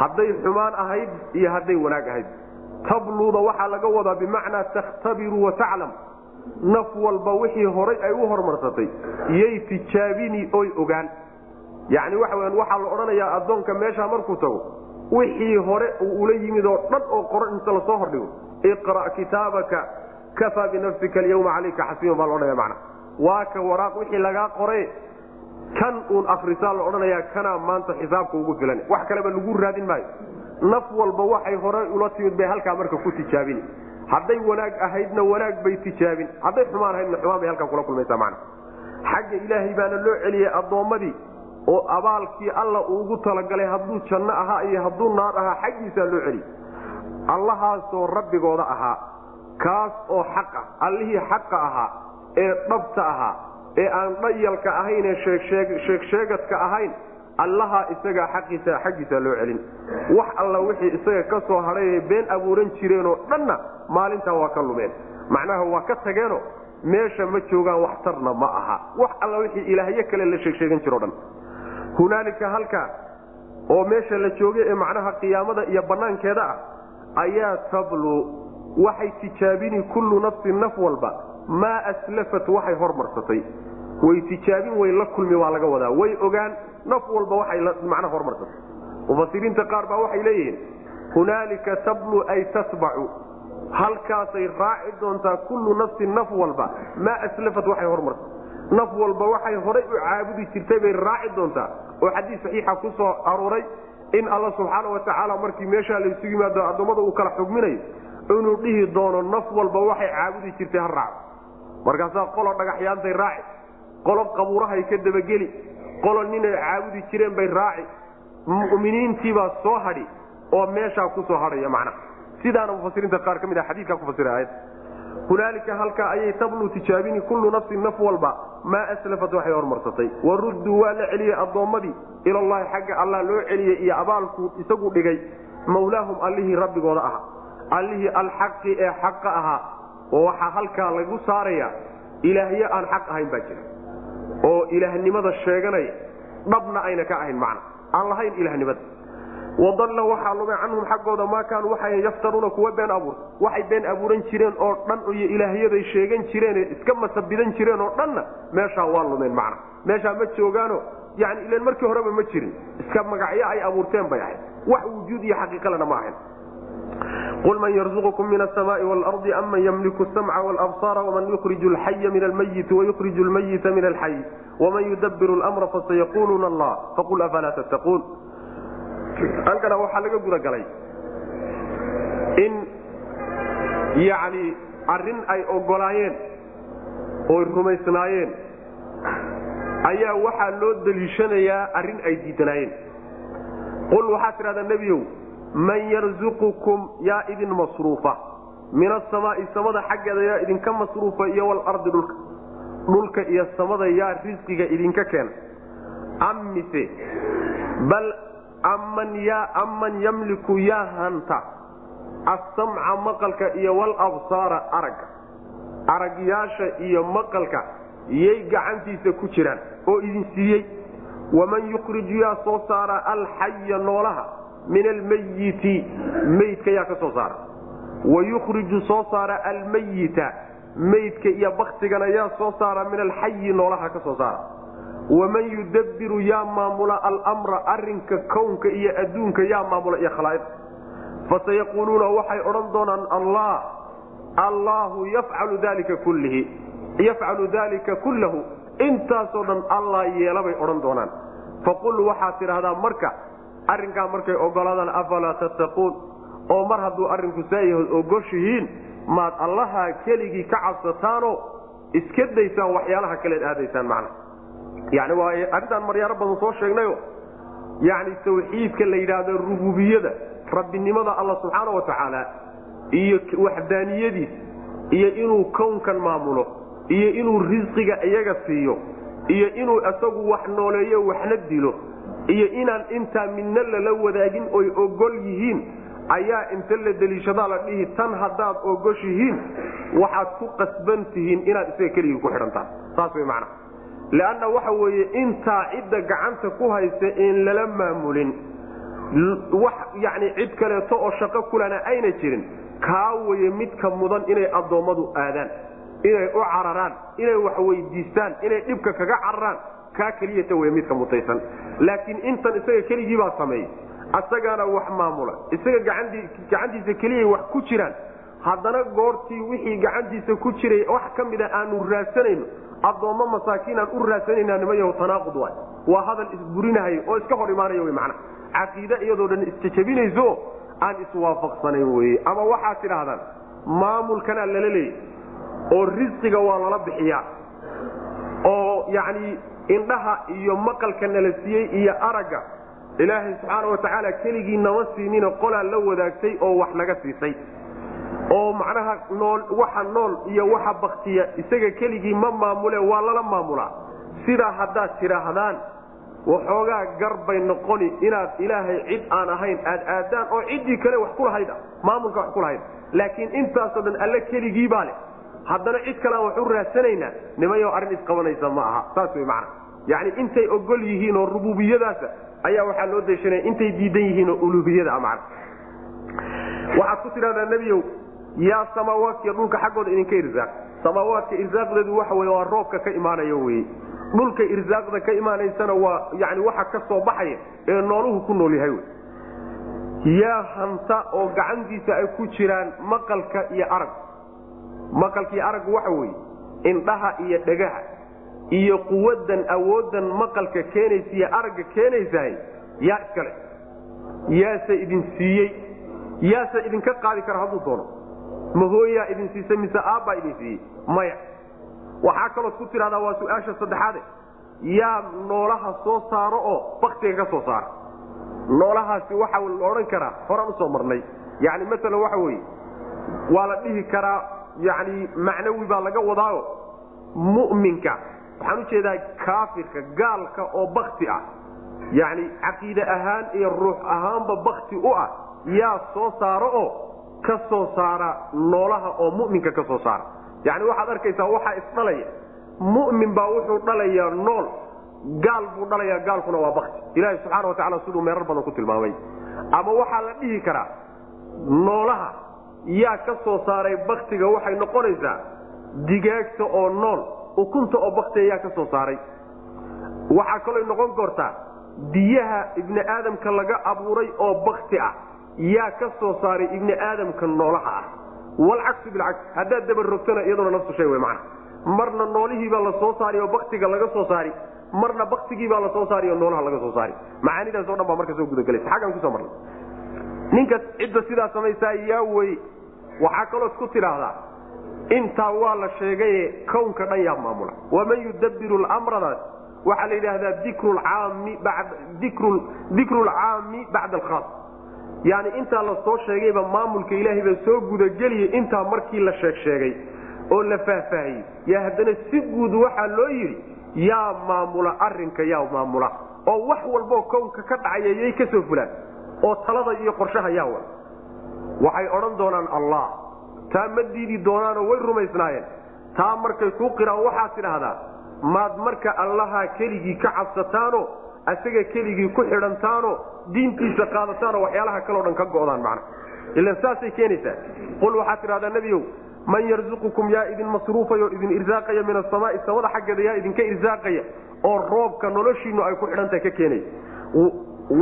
Speaker 1: hadday xumaan ahayd iyo hadday wanaag ahayd. Tabluuda waxaa laga wadaa bimacnaa takhtabiru wa taclam. Naf walba wixii horay ay u hormarsatay yay tijaabini oy ogaan. Yacni waxa weyaan waxaa la odhanayaa addoonka meeshaa markuu tago wixii hore uu ula yimid oo dhan oo qoran inta la soo hordhigo. Iqra' kitaabaka kafaa binafsika alyawma calayka xasiiban baa laodhanaya macna. Waa ka waraaq wixii lagaa qore kan uun akrisaa la odhanayaa kanaa maanta xisaabka ugu filan. Wax kaleba lagu raadin maayo. Naf walba waxay hore ula timid bay halkaa marka ku tijaabini hadday wanaag ahaydna wanaag bay tijaabin. Hadday xumaan ahaydna xumaan bay halkaa kula kulmaysaa macna. Xagga ilaahay baana loo celiyey addoommadii oo abaalkii alla uugu talagalay hadduu janno ahaa iyo hadduu naar ahaa xaggiisaa loo celiyey allahaasoo rabbigooda ahaa kaas oo xaq ah allihii xaqa ahaa ee dhabta ahaa ee aan dhayalka ahayn ee sheegsheegadka ahayn allaha isagaa xaqiisa xaggiisa loo celin. Wax alla wixii isaga ka soo hadhay ee been abuuran jireenoo dhanna maalintaa waa ka lumeen. Macnaha waa ka tageenoo meesha ma joogaan waxtarna ma aha. Wax alla wixii ilaahyo kale la sheegsheegan jiroo dhan. Hunaalika halkaa oo meesha la joogay ee macnaha qiyaamada iyo bannaankeeda ah ayaa tablu waxay tijaabini kullu nafsin naf walba maa aslafat waxay hormarsatay. Way tijaabin way la kulmi waa laga wadaa. Way ogaan naf walba waxay macnaha hormarsatay. Mufasiriinta qaar baa waxay leeyihiin hunaalika tablu ay tatbacu halkaasay raaci doontaa kullu nafsin naf walba. Maa aslafat waxay hormarsatay. Naf walba waxay horay u caabudi jirtay bay raaci doontaa. Oo xadiis saxiixa ku soo arooray in alla subxaana wa tacaala markii meeshaa laysu yimaado addoommada uu kala xugminayo inuu dhihi doono naf walba waxay caabudi jirtay ha raaco markaasaa qolo dhagaxyaantay raaci qolo qabuurahay ka dabageli qolo ninay caabudi jireen bay raaci mu'miniintiibaa soo hadhi oo meeshaa ku soo hadhaya macnaha sidaana mufasiriinta qaar ka mid a xadiikaa ku fasira aayad. Hunaalika halkaa ayay tablu tijaabini kullu nafsin naf walba maa aslafat waxay hormarsatay. Warudduu waa la celiyey addoommadii ilallahi xagga allah loo celiyey iyo abaalkuu isagu dhigay. Mawlaahum allihii rabbigooda aha allihii alxaqi ee xaqa ahaa oo waxaa halkaa lagu saaraya ilaahyo aan xaq ahayn baa jira. oo ilaahnimada sheeganaya dhabna ayna ka ahayn macna. Aan lahayn ilaahnimada. Wadalla waxaa lumay canhum xaggooda maa kaanuu waxay yaftaruuna kuwa been abuurta waxay been abuuran jireen oo dhan iyo ilaahyaday sheegan jireene iska masabidan jireen oo dhanna meeshaa waa lumeen macna. Meeshaa ma joogaano yani ilan markii horeba ma jirin. Iska magacyo ay abuurteen bay ahayd. Wax wujuud iyo xaqiiqalena ma ahayn qul man yarzuqkum min asamaai waalardi aman ymliku samca walabsaara waman yukhriju alxaya min almayiti wayukhriju lmayita min alxay waman yudabiru lmra fasayaquluuna allah faqul afalaa tattaquun halkana waxaa laga gudagalay in yani arrin ay ogolaayeen oy rumaysnaayeen ayaa waxaa loo daliishanayaa arrin ay diidanaayeen qul waxaad tidhahdaa nebiyow man yarzuqukum yaa idin masruufa. Min asamaai samada xaggeeda yaa idinka masruufa iyo walardi dhulka dhulka iyo samada yaa risqiga idinka keena am mise bal aman yamliku yaa hanta assamca maqalka iyo walabsaara aragga aragyaasha iyo maqalka yay gacantiisa ku jiraan oo idin siiyey. Waman yukhriju yaa soo saara alxaya noolaha min almayiti meydka yaa ka soo saara. Wa yukhriju soo saara almayita meydka iyo baktigana yaa soo saara min alxayi noolaha ka soo saara. Waman yudabbiru yaa maamula almra arinka kownka iyo adduunka yaa maamula iyo khalaa'iq. Fasayaquuluuna waxay odhan doonaan allah allaahu yafcalu dalika kullihi yafcalu dalika kullahu. Intaasoo dhan allah yeelabay odhan doonaan. Faqul waxaad tidhaahdaa marka arrinkaa markay ogolaadaan afalaa tattaquun? Oo mar hadduu arrinku saayahood ogoshihiin maad allaha keligii ka cabsataanoo iska daysaan waxyaalaha kaleed aadaysaan macna. Yani waa arrintaan maryaaro badan soo sheegnayo yacni tawxiidka la yidhaahdo rububiyada rabbinimada alla subxaana wa tacaala iyo waxdaaniyadiis iyo inuu kownkan maamulo iyo inuu risqiga iyaga siiyo iyo inuu isagu wax nooleeyo waxna dilo iyo inaan intaa midna lala wadaagin oy ogol yihiin ayaa inta la deliishadaa la dhihi tan haddaad ogoshihiin waxaad ku qasban tihiin inaad isaga keligii ku xidhantaan. Saas way macna. Leanna waxa weeye intaa cidda gacanta ku haysa in lala maamulin wax yacni cid kaleeto oo shaqo kulana ayna jirin kaa weye midka mudan inay addoommadu aadaan inay u cararaan inay wax weydiistaan inay dhibka kaga cararaan kaa keliyata wey midka mutaysan. Laakiin intan isaga keligii sameeyey. Asagaana wax maamula. Isaga gacantiisa keliyay wax ku jiraan. Haddana goortii wixii gacantiisa ku jiray wax ka mida aanu raadsanayno addoommo masaakiin aan u raadsanayna nimayaho tanaaqud waay. Waa hadal isburinahay oo iska hor imaanaya wy macna caqiide iyadoo dhan isjajabinayso aan iswaafaqsanayn weye ama waxaad tidhaahdaan maamulkanaa lala leeyay oo risqiga waa lala bixiyaa. Oo yacni indhaha iyo maqalka nala siiyey iyo aragga ilaahay subxaana watacaala keligii nama siinina qolaa la wadaagtay oo wax naga siisay. Oo macnaha nool waxa nool iyo waxa baktiya isaga keligii ma maamule waa lala maamulaa. Sidaa haddaad tidhaahdaan waxoogaa garbay noqoni inaad ilaahay cid aan ahayn aad aadaan oo ciddii kale wax kulahayd maamulka wax kulahayd laakiin intaasoo dhan alle keligii baa leh. Haddana cid kalean wax u raadsanaynaa nimayo arrin isqabanaysa ma aha. Saas wey macana yacni intay ogol yihiin oo rububiyadaasa ayaa waxaa loo deeshanaya intay diidan yihiin oo uluhiyada macana waxaad ku tidhahdaa nebiyow yaa samaawaadkiiyo dhulka xaggooda idinka irsaaq. Samaawaadka irsaaqdeedu waxa wey waa roobka ka imaanaya weye dhulka irsaaqda ka imaanaysana waa yani waxa ka soo baxaya ee nooluhu ku nool yahay yaa hanta oo gacantiisa ay ku jiraan maqalka iyo arag. Maqalka iyo araggu waxa weeye indhaha iyo dhagaha iyo quwadan awoodan maqalka keenaysa iyo aragga keenaysahay yaa iskale. Yaase idin siiyey. Yaase idinka qaadi kara hadduu doono. Mahooyaa idin siisay mise aabbaa idin siiyey? Maya. Waxaa kalood ku tidhahdaa waa su'aasha saddexaade. Yaa noolaha soo saaro oo baktiga ka soo saara. Noolahaasi waxa la odhan karaa horaan u soo marnay. Yani maalan waxa weeye waa la dhihi karaa yani macnawi baa laga wadaayo mu'minka waxaan u jeedaa kaafirka gaalka oo bakti ah. Yani caqiide ahaan iyo ruux ahaanba bakti u ah. Yaa soo saaro oo ka soo saara noolaha oo mu'minka ka soo saara. Yani waxaad arkaysaa waxaa isdhalaya mu'min baa wuxuu dhalayaa nool. Gaal buu dhalayaa gaalkuna waa bakti ilaahi subxaana watacala siduu meerar badan ku tilmaamay. Ama waxaa la dhihi karaa noolaha yaa ka soo saaray baktiga waxay noqonaysaa digaagta oo nool ukunta oo baktiga yaa ka soo saaray. Waxaa kaloo noqon kortaa biyaha ibni aadamka laga abuuray oo bakti ah yaa ka soo saaray ibni aadamka noolaha ah. Walcagsu bilcagsi haddaad dabarogtana iyaduna nafsu shay wey macana marna noolihiibaa la soo saari oo baktiga laga soo saari marna baktigiibaa la soo saari oo noolaha laga soo saari macaanidaas o dhan baa marka soo gudagelaysa. Xaggaan ku soo marnay. Ninkas cidda sidaa samaysaa yaa wey waxaa kalood ku tidhaahdaa intaa waa la sheegaye kownka dhan yaa maamula. Waman yudabbiru lmradaas waxaa la yidhaahdaa dikru lcaami bacda alkhaas. Yani intaa la soo sheegayba maamulka ilaahay baa soo gudageliyay intaa markii la sheeg oo la faahfaahiyey. Yaa haddana si guud waxaa loo yidhi yaa maamula arinka yaa maamula. Oo wax walboo kownka ka dhacaya yay ka soo fulaan. Oo talada iyo qorshaha yaa wada. Waxay odhan doonaan allah taa ma diidi doonaanoo way rumaysnaayeen. Taa markay kuu qiraan waxaad tidhaahdaa maad marka allaha keligii ka cabsataano asaga keligii ku xidhantaano diintiisa qaadataanoo waxyaalaha kaleo dhan ka go'daan macna. Ilan saasay keenaysaa. Qul waxaad tidhahdaa nebiyow man yarzuqukum yaa idin masruufayo idin irsaaqaya min asamaai samada xaggeeda yaa idinka irsaaqaya oo roobka noloshiinu ay ku xidhantahay ka keenaya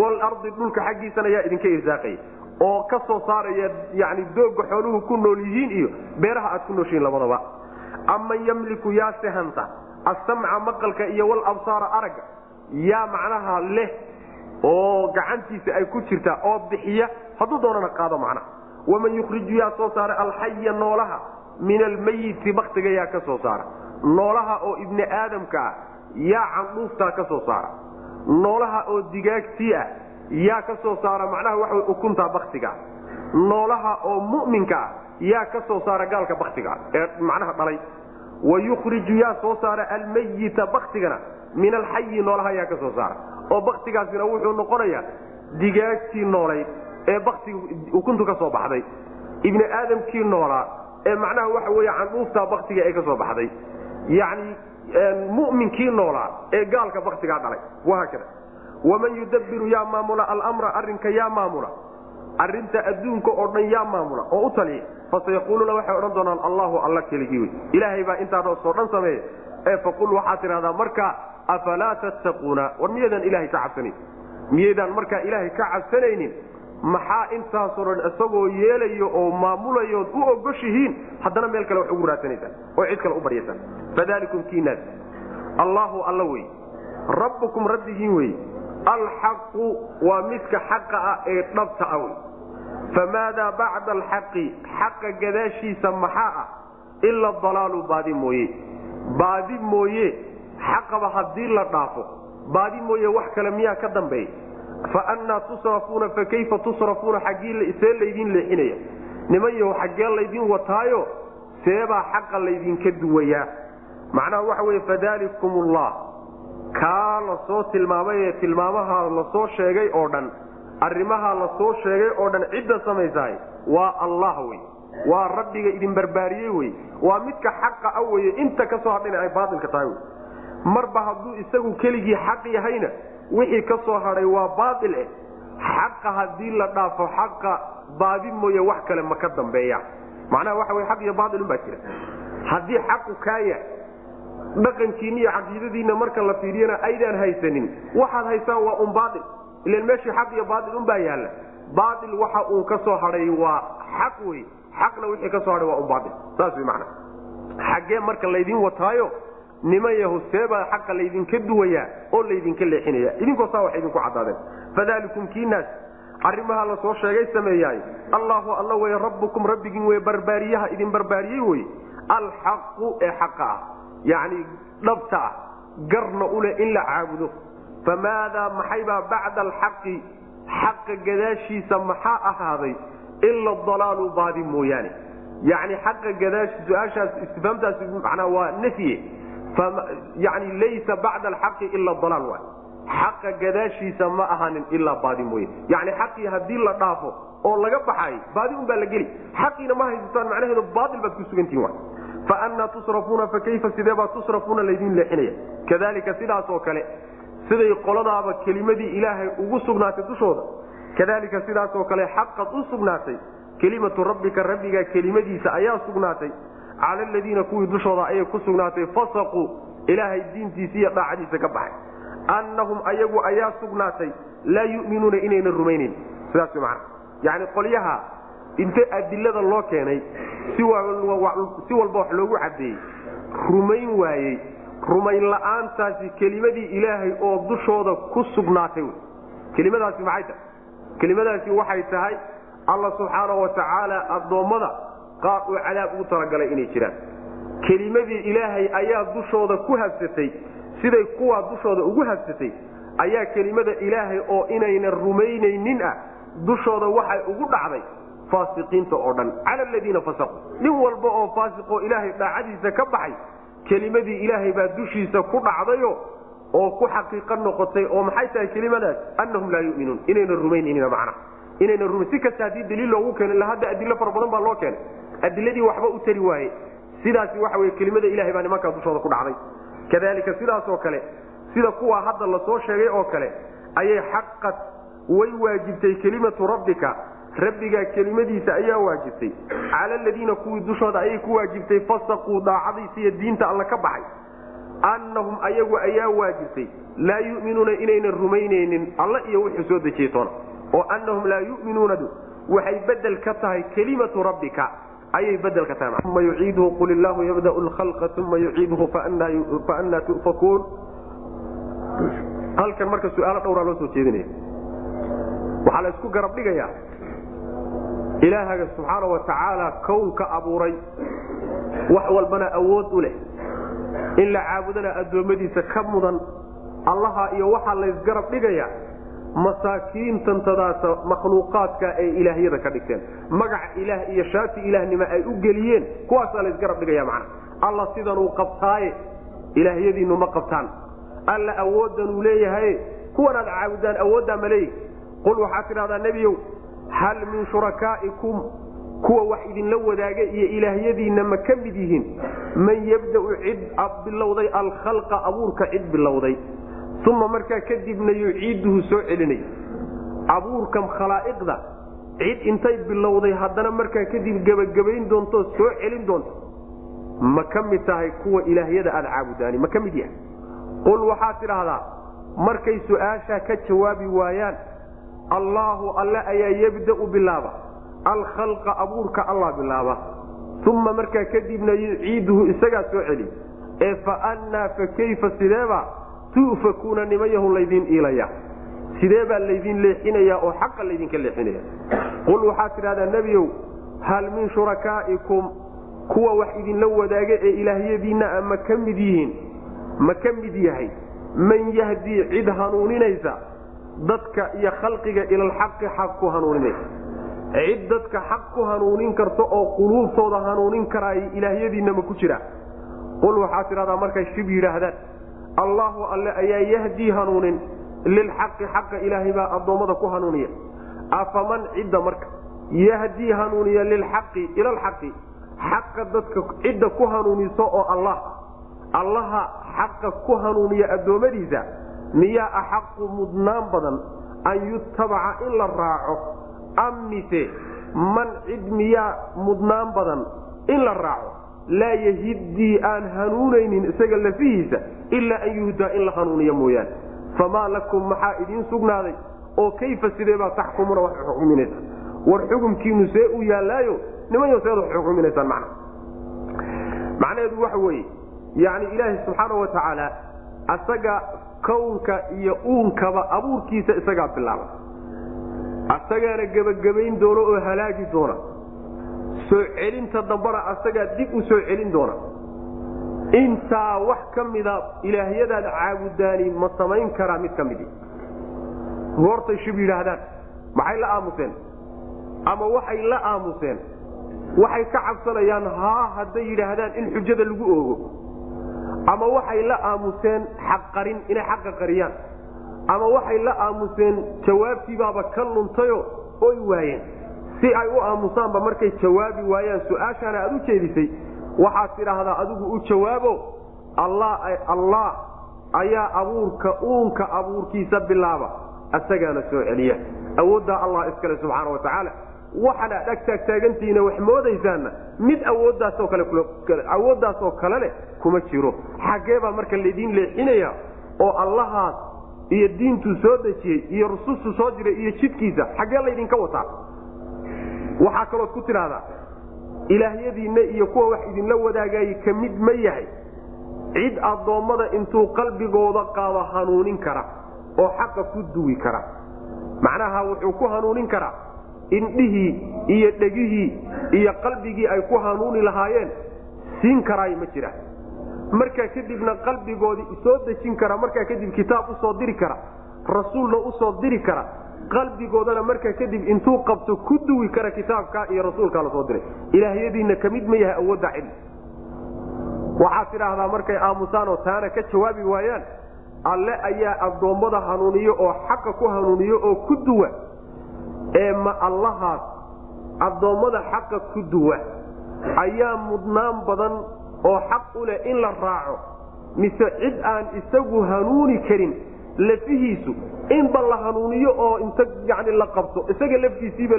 Speaker 1: walardi dhulka xaggiisana yaa idinka irsaaqaya oo ka soo saaraya yani dooga xooluhu ku nool yihiin iyo beeraha aad ku nooshihiin labadaba aman yamliku yaa sehanta asamca maqalka iyo walabsaara aragga yaa macnaha leh oo gacantiisa ay ku jirtaa oo bixiya hadduu doonana qaado macnaha waman yukhriju yaa soo saara alxaya noolaha min almayiti baktiga yaa ka soo saara. Noolaha oo ibni aadamka ah yaa candhuuftaa ka soo saara. Noolaha oo digaagtii ah yaa ka soo saara macnaha waxa ukuntaa baktiga noolaha oo mu'minka ah yaa ka soo saara gaalka baktiga ee macnaha dhalay. Wa yukhriju yaa soo saara almayita baktigana min alxayi noolaha yaa ka soo saara. Oo baktigaasina wuxuu noqonayaa digaagtii noolayd ee baktiga ukuntu ka soo baxday. Ibni aadamkii noolaa ee macnaha waxa wey candhuuftaa baktiga ee ka soo baxday. Yani muminkii noolaa ee gaalka baktigaa dhalay. Wahaakada waman yudabiru yaa maamula almra arinka yaa maamula arinta adduunka oo dhan yaa maamula oo u taliya fasayaquuluuna waxay odhan doonaan allahu alla keligii ilaahay baa intaasoo dhan sameeya ee faqul waxaad tidhahdaa marka afalaa tattaquuna war miyaydaan ilahay ka cabsanayn miyaydaan markaa ilaahay ka cabsanaynin maxaa intaasoo dhan isagoo yeelayo oo maamulayood u ogoshihiin haddana meel kale wax ugu raadsanaysaan oo cid kale u baryaysaan fadalikum kiinaas allahu alla wey rabbukum rabbigiin wey alxaqu waa midka xaqa ah ee dhabta ah wey famaadaa bacda alxaqi xaqa gadaashiisa maxaa ah? Ila dalaalu baadi mooye. Baadi mooye xaqaba haddii la dhaafo baadi mooye wax kale miyaa ka dambeeya faannaa tusrafuuna fakayfa tusrafuuna xaggii see laydin leexinaya? Nimanyahu xaggee laydin wataayo seebaa xaqa laydinka duwayaa. Macnaha waxa weye fadalikum ullah kaa la soo tilmaamay ee tilmaamaha la soo sheegay oo dhan arrimaha la soo sheegay oo dhan cidda samaysahay waa allah wey. Waa rabbiga idin barbaariyey wey. Waa midka xaqa a weye inta ka soo hadhina ay baailka tahay wey. Marba hadduu isagu keligii xaq yahayna wixii ka soo hadhay waa baail eh. Xaqa haddii la dhaafo xaqa baadi mooye wax kale ma ka dambeeya. Macnaha waxa wey xaq iyo baailun baa jira. Haddii xaqu kaaya dhaqankiina iyo caqiidadiina marka la fiiriyana aydaan haysanin. Waxaad haysaan waa un baail ilan meeshii xaq iyo baail unbaa yaalla. Baail waxa uu ka soo hadhay waa xaq wey xaqna wixii ka soo hadhay waa un baail saas wey xaggee marka laydin wataayo niman yahu seebaa xaqa laydinka duwayaa oo laydinka leexinaya. Idinkoo saa wax idinku caddaadeen. Fadalikum kiinaas. Arrimaha la sheegay sameeyaay. Allahu alla wey rabbukum rabbigiin wey barbaariyaha idin barbaariyey wey alxaqu ee xaqa ah yacni dhabta ah garna uleh in la caabudo. Famaadaa maxaybaa bacda alxaqi xaqa gadaashiisa maxaa ahaaday? Ila dalaalu baadi mooyaane. Yani xaqa gadaashi su'aashaas istifhaamtaasi macnaa waa nafye yani laysa bacda alxaqi ila dalaal waay xaqa gadaashiisa ma ahaanin ilaa baadi mooye yani xaqii haddii la dhaafo oo laga baxay baadi un baa la geli. Xaqiina ma haysataan macnaheedu baail baad ku sugantihin wa faannaa tusrafuuna fakayfa sideebaa tusrafuuna laydin leexinaya kadalika sidaas oo kale siday qoladaaba kelimadii ilaahay ugu sugnaatay dushooda kadalika sidaasoo kale xaqad u sugnaatay kelimatu rabbika rabbiga kelimadiisa ayaa sugnaatay cala aladiina kuwii dushooda ayay ku sugnaatay fasaquu ilaahay diintiisa iyo dhaacadiisa ka baxay annahum ayagu ayaa sugnaatay laa yuminuuna inayna rumaynayn sidaas man yani qolyaha inta adilada loo keenay. Si walba wax loogu cadeeyey. Rumayn waayey. Rumayn la'aantaasi kelimadii ilaahay oo dushooda ku sugnaatay kelimadaasi maxay tahay? Kelimadaasi waxay tahay alla subxaana wa tacaala addoommada qaar uu cadaab ugu talagalay inay jiraan. Kelimadii ilaahay ayaa dushooda ku habsatay siday kuwaa dushooda ugu habsatay ayaa kelimada ilaahay oo inayna rumaynaynin ah dushooda waxay ugu dhacday faasiqiinta oo dhan cala aladiina fasaquu nin walba oo faasiqoo ilaahay dhaacadiisa ka baxay kelimadii ilaahay baa dushiisa ku dhacdayo oo ku xaqiiqo noqotay oo maxay tahay kelimadaas? Annahum laa yuminuun. Inayna rumaynaynin macna. Inayna rumayn si kasta haddii daliil loogu keenay ila hadda adilo fara badan baa loo keenay. Adiladii waxba u tari waaye sidaasi waxa wey kelimada ilahay baa nimankaa dushooda ku dhacday. Kadalika sidaasoo kale sida kuwa hadda la soo sheegay oo kale ayay xaqad way waajibtay kelimatu rabbika rabbigaa kelimadiisa ayaa waajibtay. Cala aladiina kuwii dushooda ayay ku waajibtay fasaquu daacadiisa iyo diinta alla ka baxay. Annahum ayagu ayaa waajibtay laa yuminuuna inaynan rumaynaynin alla iyo wuxuu soo dejiyey toona. Oo annahum laa yuminuunadu waxay bedel ka tahay kelimatu rabbika ayay bedel ka tahay. Uma yuciiduhu qul illaahu yabdau lkhalqa uma yuciiduhu faannaa tufakuun. Halkan marka su'aalo dhowraa loo soo jeedinaya. Waxaa la isku garab dhigayaa ilaahaga subxaana wa tacaala kownka abuuray wax walbana awood u leh. In la caabudana addoommadiisa ka mudan allaha iyo waxaa laysgarab dhigaya masaakiintantadaasa makhluuqaadka ay ilaahyada ka dhigteen. Magaca ilaah iyo shaati ilaahnimo ay u geliyeen kuwaasaa laysgarab dhigaya macna. Alla sidanuu qabtaaye ilaahyadiinnu ma qabtaan. Alla awooddanuu leeyahaye kuwanaad caabudaan awooddaa ma leeyihi qul waxaad tidhahdaa nebiyow hal min shurakaa'ikum kuwa wax idinla wadaaga iyo ilaahyadiinna ma ka mid yihiin man yabda'u cid bilowday alkhalqa abuurka cid bilowday. Uma markaa kadibna yuciiduhu soo celinay. Abuurkan khalaa'iqda cid intay bilowday haddana markaa kadib gebagabayn doonto soo celin doonto. Ma ka mid tahay kuwa ilaahyada aada caabudaani ma ka mid yahay. Qul waxaad tidhaahdaa markay su'aashaa ka jawaabi waayaan allaahu alle ayaa yabda'u bilaaba. Alkhalqa abuurka allah bilaaba. Uma markaa kadibna yuciiduhu isagaa soo celi. Ee fa annaa fa kayfa sideebaa tu'fakuuna nimayahu laydiin iilaya. Sidee baa laydin leexinaya oo xaqa laydinka leexinaya? Qul waxaad tidhahdaa nebiyow hal min shurakaa'ikum kuwa wax idinla wadaaga ee ilaahyadiinna a ma ka mid yihiin? Ma ka mid yahay? Man yahdii cid hanuuninaysa dadka iyo khalqiga ilalxaqi xaq ku hanuuninaysa cid dadka xaq ku hanuunin karta oo quluubtooda hanuunin karaay ilaahyadiinna ma ku jira. Qul waxaad tidhahdaa markay shib yidhaahdaan allaahu alle ayaa yahdii hanuunin lilxaqi xaqa ilaahay baa addoommada ku hanuuniya. Afaman cidda marka yahdii hanuuniya lilxaqi ilalxaqi xaqa dadka cidda ku hanuuniso oo allah allaha xaqa ku hanuuniya addoommadiisa miyaa axaqu mudnaan badan an yutabaca in la raaco am mise man cid miyaa mudnaan badan in la raaco laa yahidii aan hanuunaynin isaga lafihiisa ilaa an yuhdaa in la hanuuniyo mooyaane. Famaa lakum maxaa idiin sugnaaday? Oo kayfa sideebaa taxkumuna wax xukuminaysa war xukumkiinu see u yaallaayo nimanyo seed wax xukuminaysaan macna. Macnaheedu waxa weeye yacni ilaahi subxaana wa tacaala asaga kownka iyo uunkaba abuurkiisa isagaa bilaaba asagaana gebagabayn doona oo halaagi doona. Soo celinta dambana asagaa dib u soo celin doona. Intaa wax ka mida ilaahyadaad caabudaani ma samayn karaa mid ka midi goortay shib yidhaahdaan maxay la aamuseen? Ama waxay la aamuseen? Waxay ka cabsanayaan haa hadday yidhaahdaan in xujada lagu oogo ama waxay la aamuseen xaqarin inay xaqa qariyaan. Ama waxay la aamuseen jawaabtiibaaba ka luntayo oy waayeen. Si ay u aamusaanba markay jawaabi waayaan su'aashaana aad u jeedisay waxaad tidhaahdaa adigu u jawaabo allah ayaa abuurka uunka abuurkiisa bilaaba asagaana soo celiya. Awooddaa allah iskale subxaana wa tacaala waxana ag taagtaagantihiina wax moodaysaanna mid awooddaasoo kaleawooddaasoo kale leh kuma jiro. Xaggeebaa marka laydiin leexinaya oo allahaas iyo diintuu soo dejiyey iyo rusustu soo jiray iyo jidkiisa xaggee laydinka wataa. Waxaa kalood ku tidhaahdaa ilaahyadiinna iyo kuwa wax idinla wadaagayay ka mid ma yahay. Cid addoommada intuu qalbigooda qaado hanuunin kara oo xaqa ku duwi kara. Macnaha wuxuu ku hanuunin karaa indhihii iyo dhegihii iyo qalbigii ay ku hanuuni lahaayeen siin karaayo ma jira. Markaa kadibna qalbigoodii soo dejin kara markaa kadib kitaab u soo diri kara rasuulna u soo diri kara. Qalbigoodana markaa kadib intuu qabto ku duwi kara kitaabkaa iyo rasuulkaa la soo diray. Ilaahyadiinna ka mid ma yahay awoodda cilmi. Waxaad tidhaahdaa markay aamusaan oo taana ka jawaabi waayaan alle ayaa addoommada hanuuniyo oo xaqa ku hanuuniyo oo ku duwa ee ma allahaas addoommada xaqa ku duwa ayaa mudnaan badan oo xaq u leh in la raaco mise cid aan isagu hanuuni karin lafihiisu inba la hanuuniyo oo inta yani la qabto isaga laftiisiiba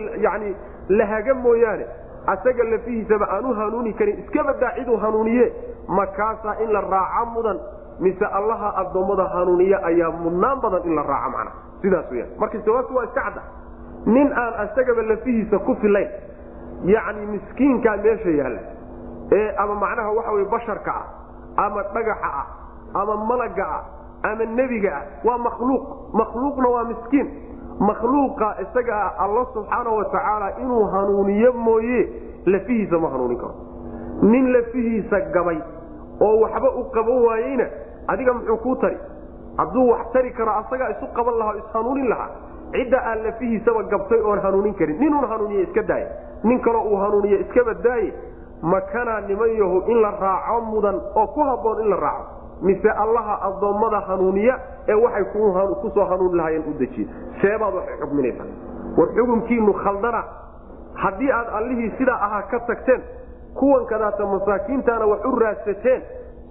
Speaker 1: la haga mooyaane asaga lafihiisaba aan u hanuuni karin iska badaa ciduu hanuuniye makaasaa in la raaca mudan mise allaha addoommada hanuuniya ayaa mudnaan badan in la raaco macna. Sidaas weyaan marka jawaabtu waa iska cadda nin aan isagaba lafihiisa ku filayn yacni miskiinkaa meesha yaalla ee ama macnaha waxa weye basharka ah ama dhagaxa ah ama malaga ah ama nebiga ah waa makhluuq. Makhluuqna waa miskiin. Makhluuqa isagaa alla subxaana wa tacaala inuu hanuuniyo mooye lafihiisa ma hanuunin karo. Nin lafihiisa gabay oo waxba u qaban waayeyna adiga muxuu kuu tari? Hadduu wax tari karo asagaa isu qaban lahaa o ishanuunin lahaa cidda aan lafihiisaba gabtay oon hanuunin karin. Ninuun hanuuniye iska daaye. Nin kaloo uu hanuuniye iskaba daaye. Makanaa niman yahu in la raaco mudan oo ku habboon in la raaco. Mise allaha addoommada hanuuniya ee waxay ku soo hanuuni lahaayeen u dejiye seebaad waxay xukminaysaa war xukunkiinu khaldana haddii aad allihii sidaa ahaa ka tagteen kuwan kadaata masaakiintaana wax u raadsateen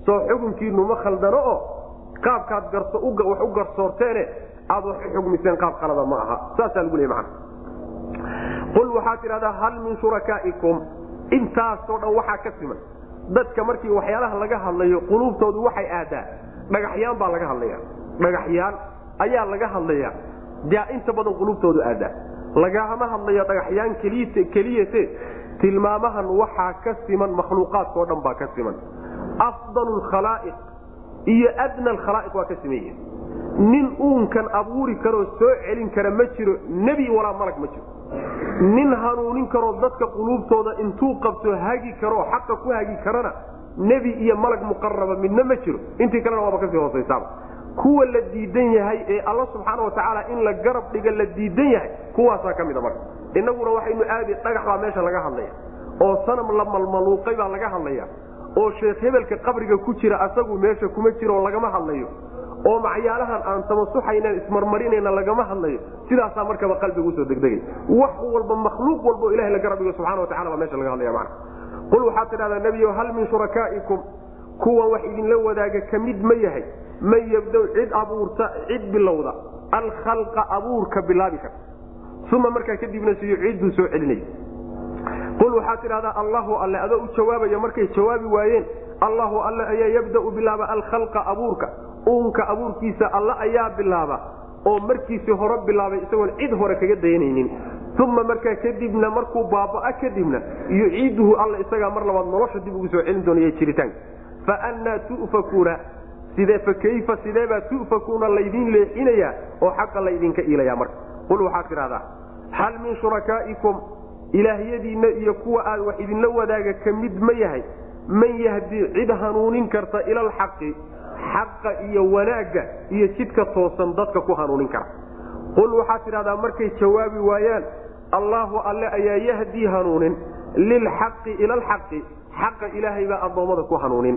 Speaker 1: soo xukunkiinu ma khaldano oo qaabkaad wax u garsoorteene aad u xugmiseen qaab qalada ma aha. Saasaa lagu leey mana qul waxaad tidhahdaa hal min shurakaa'ikum. Intaasoo dhan waxaa ka siman. Dadka markii waxyaalaha laga hadlayo quluubtoodu waxay aadaa. Dhagaxyaan baa laga hadlaya dhagaxyaan ayaa laga hadlaya yaa inta badan quluubtoodu aadaa. Lagama hadlayo dhagaxyaan keliyate tilmaamahan waxaa ka siman makhluuqaadkao dhan baa ka siman. Afdal khalaa'iq iyo adna alkhalaa'iq waa ka siman yihiin nin uunkan abuuri karoo soo celin kara ma jiro nebi walaa malag ma jiro. Nin hanuunin karoo dadka quluubtooda intuu qabto hagi karoo xaqa ku hagi karana nebi iyo malag muqaraba midna ma jiro. Intii kalena waaba ka sii hoosaysaaba kuwa la diidan yahay ee alla subxaana watacaala in la garab dhiga la diidan yahay kuwaasaa ka mida marka. Innaguna waxaynu aadi dhagax baa meesha laga hadlaya oo sanam la malmaluuqay baa laga hadlaya oo sheekh hebelka qabriga ku jira asagu meesha kuma jiro oo lagama hadlayo oo macyaalahan aan tamasuxaynan ismarmarinayna lagama hadlayo. Sidaasaa markaba qalbiga u soo degdegay. Wax walba makhluuq walbo ilaha la garab dhigo subxana watacala baa meesha laga hadlaya mana qul waxaad tidhahdaa nebiyo hal min shurakaa'ikum kuwan wax idinla wadaaga ka mid ma yahay. Man yabdow cid abuurta cid bilowda alkhalqa abuurka bilaabi karta uma markaa kadibna siyo cidduu soo celinaya qul waxaad tidhahdaa allahu alle adoo u jawaabaya markay jawaabi waayeen allahu alle ayaa yabdau bilaaba alkhalqa abuurka uunka abuurkiisa alle ayaa bilaaba oo markiisii hore bilaabay isagoon cid hore kaga dayanaynin uma markaa kadibna markuu baabaa kadibna yuciiduhu alla isagaa mar labaad nolosha dib ugu soo celin doonaya jiritaanka faannaa tufakuuna fakayfa sideebaa tufakuuna laydiin leexinayaa oo xaqa laydinka iilaya marka. Qul waxaad tidhahdaa hal min shurakaa'ikum ilaahyadiinna iyo kuwa aad wax idinla wadaaga ka mid ma yahay man yahdi cid hanuunin karta ila alxaqi xaqa iyo wanaagga iyo jidka toosan dadka ku hanuunin kara. Qul waxaad tidhahdaa markay jawaabi waayaan allaahu alle ayaa yahdii hanuunin lilxaqi ila alxaqi xaqa ilaahay baa addoommada ku hanuunin.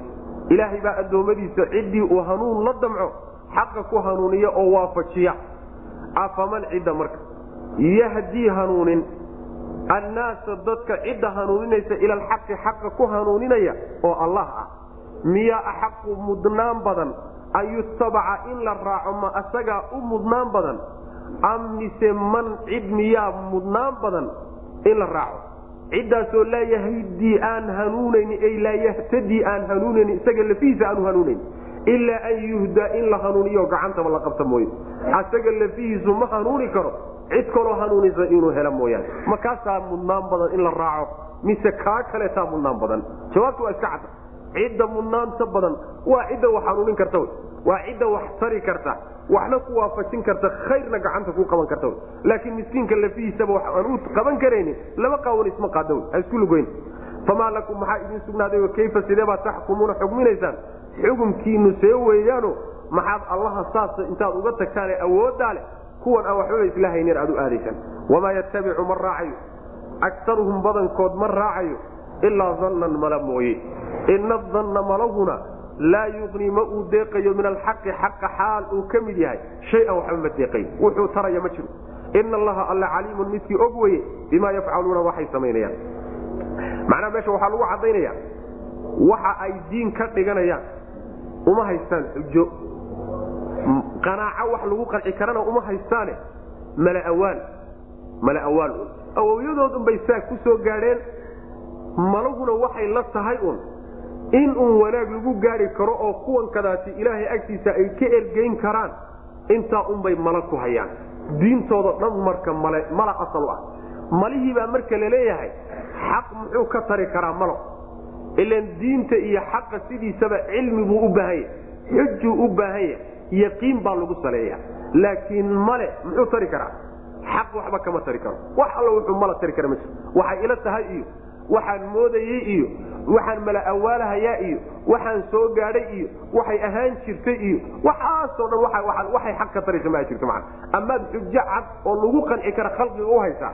Speaker 1: Ilaahay baa addoommadiisa ciddii uu hanuun la damco xaqa ku hanuuniya oo waafajiya. Afaman cidda marka. Yahdii hanuunin annaasa dadka cidda hanuuninaysa ila alxaqi xaqa ku hanuuninaya oo allah ah miyaa axaqu mudnaan badan an yutabaca in la raaco ma asagaa u mudnaan badan? Am mise man cid miyaa mudnaan badan in la raaco? Ciddaasoo laa yahdii aan hanuunayn ay laa yahtadii aan hanuunayn isaga lafihiisa aanu hanuunayn ilaa an yuhdaa in la hanuuniyo gacantaba la qabta mooye. Asaga lafihiisu ma hanuuni karo cid kaloo hanuunisa inuu helo mooyaane. Makaasaa mudnaan badan in la raaco? Mise kaa kaleetaa mudnaan badan? Jawaabtu waa iska cadda cidda mudnaanta badan waa cidda wax hanuunin karta waa cidda wax tari karta waxna ku waafajin karta khayrna gacanta ku qaban karta laakiin miskiinka lafihiisaba wax aan u qaban karaynin laba qaawan isma qaada ha isku lugoyn famaa lakum maxaa idin sugnaaday kayfa sideebaa taxkumuuna xugminaysaan? Xukumkiinu see weeyaano maxaad allaha saasa intaad uga tagtaane awooddaa leh kuwan aan waxbaba isla haynin aad u aadaysaan wamaa yatabicu ma raacayo akaruhum badankood ma raacayo ilaa dannan mala mooye ina danna malahuna laa yuqni ma uu deeqayo min alxaqi xaqa xaal uu ka mid yahay shay-an waxba ma deeqayo wuxuu taraya ma jiro ina allaha alla caliimun midkii og weye bimaa yafcaluuna waxay samaynayaan macnaha meesha waxaa lagu caddaynaya waxa ay diin ka dhiganayaan uma haystaan xujo qanaaco wax lagu qanci karana uma haystaane malaawaan malaawaan un awowyadoodun bay saa ku soo gaadheen malaguna waxay la tahay un. In uun wanaag lagu gaari karo oo kuwan kadaasi ilaahay agtiisa ay ka ergeyn karaan intaa unbay malag ku hayaan. Diintooda dhan marka mala asal ah. Malihiibaa marka la leeyahay xaq muxuu ka tari karaa malo. Ilan diinta iyo xaqa sidiisaba cilmi buu u baahan yahay xujuu u baahan yahay yaqiin baa lagu saleeya laakiin male muxuu tari karaa? Xaq waxba kama tari karo. Wax alla wuxuu mala tari kara ma jiro waxay ila tahay iyo waxaan moodayey iyo waxaan mala awaalahayaa iyo waxaan soo gaadhay iyo waxay ahaan jirtay iyo waxaasoo dhan waxay xaq ka taraysa maa jirto maa amaad xujo cad oo lagu qanci kara khalqiga u haysaa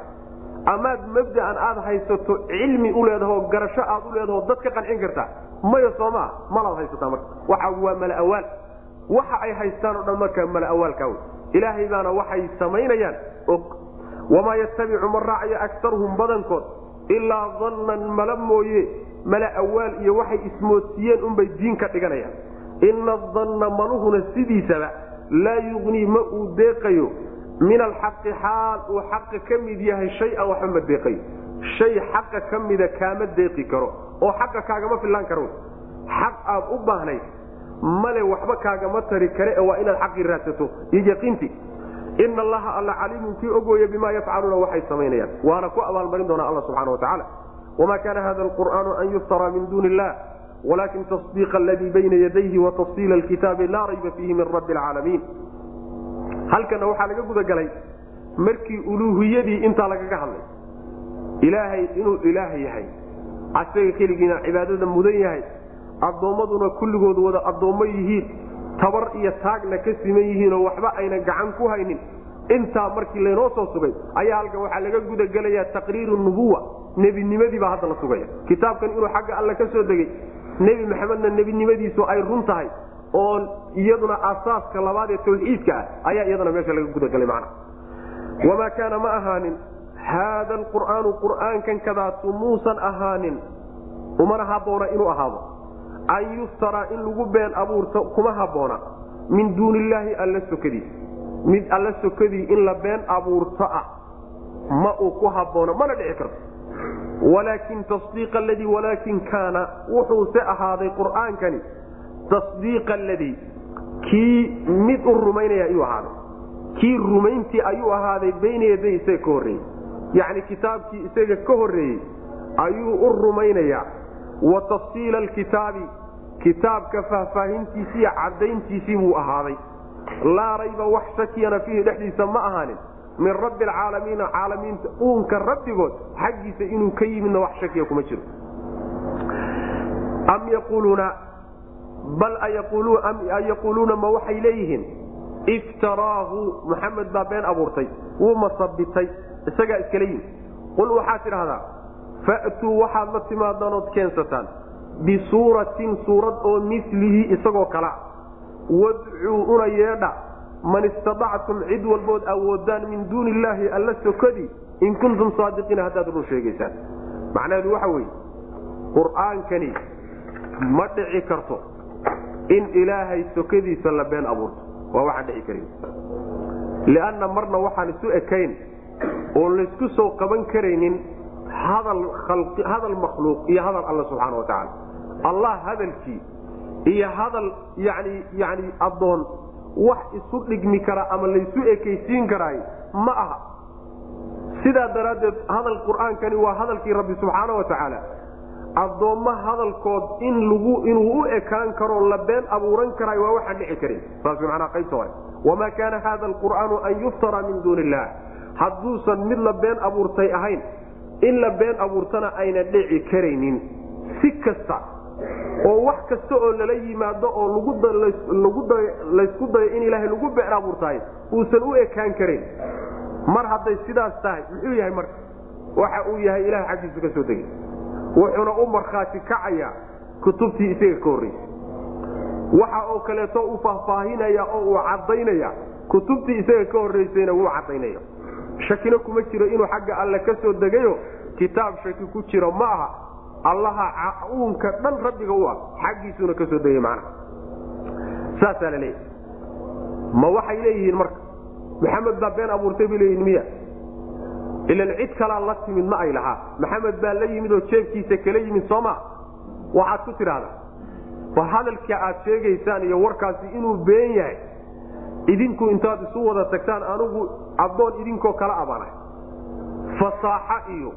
Speaker 1: amaad mabdaan aad haysato cilmi u leedaho garasho aad u leedaho dad ka qancin kartaa maya soomaa malaad haysataa marka. Waxa waa mala awaal. Waxa ay haystaan o dhan markaa mala awaalkaa wey. Ilaahay baana waxay samaynayaan og wamaa yattabicu ma raacayo akaruhum badankood ilaa dannan mala mooye mala awaal iyo waxay ismoodsiiyeen unbay diin ka dhiganayaan. Ina danna maluhuna sidiisaba laa yugnii ma uu deeqayo. Min alxaqi xaal uu xaqa ka mid yahay shay-an waxba ma deeqayo. Shay xaqa ka mida kaama deeqi karo oo xaqa kaagama fillaan karo. Xaq aad u baahnayd male waxba kaagama tari kare ee waa inaad xaqii raadsato. Iyo yaqiintii ina allaha alla caliimun kii ogooya bimaa yafcaluuna waxay samaynayaan. Waana ku abaalmarin doonaa alla subxana wa tacaala. Wma kana hada alqur'aanu an yuftara min duuni illah walakin tasdiiqa aladii bayna yadayhi watafsiila alkitaabi laa rayba fiihi min rabbi alcaalamiin halkana waxaa laga gudagalay markii uluuhiyadii intaa lagaga hadlay. Ilaahay inuu ilaah yahay. Asaga keligiina cibaadada mudan yahay. Addoommaduna kulligood wada addoommo yihiin tabar iyo taagna ka siman yihiinoo waxba ayna gacan ku haynin. Intaa markii laynoo soo sugay ayaa halkan waxaa laga gudagelayaa taqriiru nubuwa nebinimadiibaa hadda la sugaya. Kitaabkan inuu xagga alle ka soo degay nebi maxamedna nebinimadiisu ay run tahay oo iyaduna asaaska labaad ee tawxiidka ah ayaa iyadana meesha laga gudagalay macna. Wamaa kaana ma ahaanin haada alqur'aanu qur'aankan kadaasu muusan ahaanin umana habboona inuu ahaado an yuftaraa in lagu been abuurto kuma habboona min duuni illaahi alla sokadiis mid alla sokadii in la been abuurto ah ma uu ku haboono mana dhici karto. Walaakin tasdiiqa aladii walaakin kaana wuxuuse ahaaday qur'aankani tasdiiqa aladii kii mid u rumaynaya ayuu ahaaday. Kii rumayntii ayuu ahaaday bayna yaday isaga ka horreeyey yacni kitaabkii isaga ka horreeyey ayuu u rumaynayaa wa tafsiila alkitaabi kitaabka faahfaahintiisii iyo caddayntiisii buu ahaaday. Laa rayba wax shakiyana fiihi dhexdiisa ma ahaanin. Min rabbi alcaalamiina caalamiinta uunka rabbigood xaggiisa inuu ka yimidna wax shakiya kuma jiro. Am yaquuluuna bal ayaquuluuna ma waxay leeyihiin? Iftaraahu muxamed baa been abuurtay. Wuu masabitay. Isagaa iskala yimi qul waxaad tidhahdaa fa'tuu waxaad la timaadaan ood keensataan bisuuratin suurad oo milihi isagoo kala. Wadcuu una yeedha. Man istadactum cid walbood awoodaan min duuni illaahi alla sokadii in kuntum saadiqiina haddaad run sheegaysaan. Macnaheedu waxa weeye qur'aankani ma dhici karto in ilaahay sokadiisa la been abuurto. Waa waxaan dhici karin lianna marna waxaan isu ekayn oon laysku soo qaban karaynin hadal makhluuq iyo hadal alla subxaana wa tacaala allah hadalkii iyo hadal yani yani addoon wax isu dhigmi kara ama laysu ekaysiin karaay ma aha. Sidaa daraaddeed hadal qur'aankani waa hadalkii rabbi subxaana wa tacaala addoomma hadalkood in lgu inuu u ekaan karoo la been abuuran karaay waa waxaan dhici karin saas manaa qaybta hore. Wamaa kaana hada alqur'aanu an yuftara min duuni illah hadduusan mid la been abuurtay ahayn in la been abuurtana ayna dhici karaynin. Si kasta oo wax kasta oo lala yimaado oo laysku dayo in ilaahay lagu been abuurtahay uusan u ekaan karayn mar hadday sidaas tahay muxuu yahay marka waxa uu yahay ilaha xaggiisa ka soo degay. Wuxuuna u markhaati kacayaa kutubtii isaga ka horraysay waxa oo kaleeto u faahfaahinaya oo uu caddaynaya kutubtii isaga ka horraysayna wuu caddaynaya shakina kuma jiro inuu xagga alle ka soo degayo kitaab shaki ku jiro ma aha allaha uunka dhan rabbiga u ah xaggiisuuna ka soo degay macnaha. Saasaa la leeyahy ma waxay leeyihiin marka? Maxamed baa been abuurtay bay leeyihiin miya? Ilan cid kalaa la timid ma ay lahaa. Maxamed baa la yimid oo jeebkiisa kala yimid sooma waxaad ku tidhaahdaa war hadalka aad sheegaysaan iyo warkaasi inuu been yahay idinku intaad isu wada tagtaan anugu addoon idinkoo kala abana fasaaxo iyo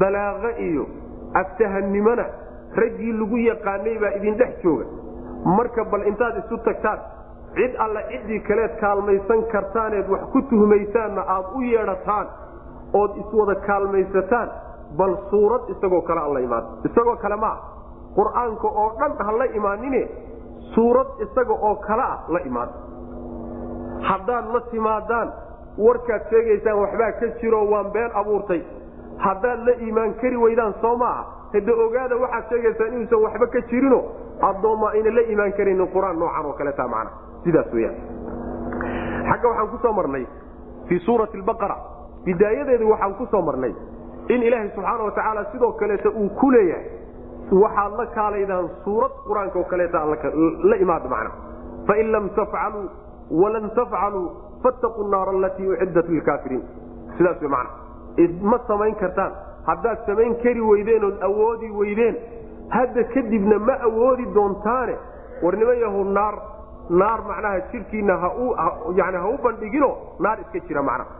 Speaker 1: balaaqo iyo aftahannimona raggii lagu yaqaanay baa idin dhex jooga. Marka bal intaad isu tagtaan cid alle ciddii kaleed kaalmaysan kartaaneed wax ku tuhmaysaanna aad u yeedhataan ood iswada kaalmaysataan bal suurad isagoo kale alla imaado isagoo kale maa qur'aanka oo dhan ha la imaanine suurad isaga oo kale ah la imaado haddaad la timaadaan warkaad sheegaysaan waxbaa ka jiro waan been abuurtay. Haddaad la iimaan kari weydaan soo maaha. Hade ogaada waxaad sheegaysaan inuusan waxba ka jirino. Addoomma ayna la iimaan karaynin qur'aan noocan oo kaleta macna. Sidaas weyaan xagga waxaan ku soo marnay fii suurati albaqara. Bidaayadeedu waxaan ku soo marnay in ilaahay subxaana watacaala sidoo kaleeta uu ku leeyahay. Waxaad la kaalaydaan suurad qur'aanka oo kaleeta la imaada macna. Fain lam tafcaluu walan tafcaluu fattaquu naara alatii uciddat lilkaafiriin sidaas wey macna ma samayn kartaan haddaad samayn kari weydeen ood awoodi weydeen hadda kadibna ma awoodi doontaane war nima yahu naar naar macnaha jirkiina yani ha u bandhigino naar iska jira macnaha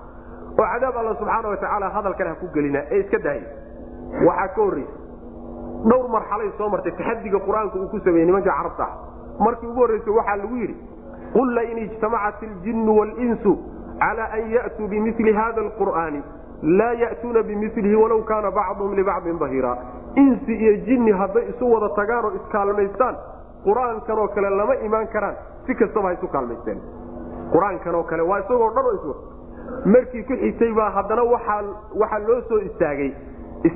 Speaker 1: oo cadaab alla subxaana watacaala hadalkan ha ku gelina ee iska daaya waxaa ka horreysa dhowr marxalay soo martay taxadiga qur'aanka uu ku sameeyey nimanka carabta ah markii ugu horreysa waxaa lagu yidhi qul lain ijtamacat iljinnu walinsu cala an ya'tuu bimili hada alqur'aani laa ya'tuuna bimilihi walow kaana bacduhum libacdin dahiira insi iyo jinni hadday isu wada tagaan oo iskaalmaystaan qur'aankan oo kale lama imaan karaan si kastaba ha isu kaalmaysteen. Qur'aankan oo kale waa isagoo dhan oo iswa markii ku xigtay baa haddana waxaa loo soo istaagay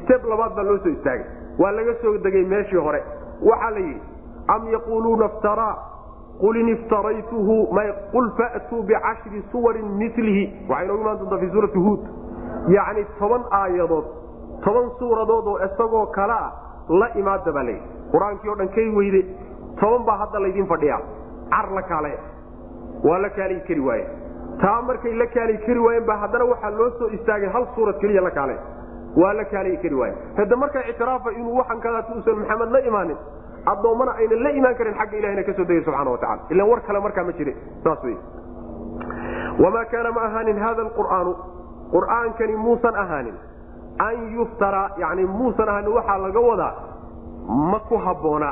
Speaker 1: steb labaad baa loo soo istaagay. Waa laga soo degay meeshii hore. Waxaa la yidhi am yaquuluuna iftaraa qul in iftaraytuhu qul fa'tuu bicashri suwarin milihi waxay noogu imaan doontaa fi suurati huud yacni toban aayadood toban suuradood oo isagoo kale ah la imaada baa layidhi qur'aankii o dhan kay weyde toban baa hadda laydin fadhiyaa car la kaale waa la kaalayi kari waaye taa markay la kaalayi kari waayeen baa haddana waxaa loo soo istaagay hal suurad keliya la kaale waa la kaalayi kari waaye hadda markaa ictiraafa inuu waxan kadaat uusan maxamed la imaanin addoommana aynan la imaan karin xagga ilahina ka soo degay subxana wa tacala ilan war kale markaa ma jire saas wey wamaa kaana ma ahaanin hada alqur'aanu? Qur'aankani muusan ahaanin. An yuftara yani muusan ahaanin waxaa laga wadaa ma ku habboona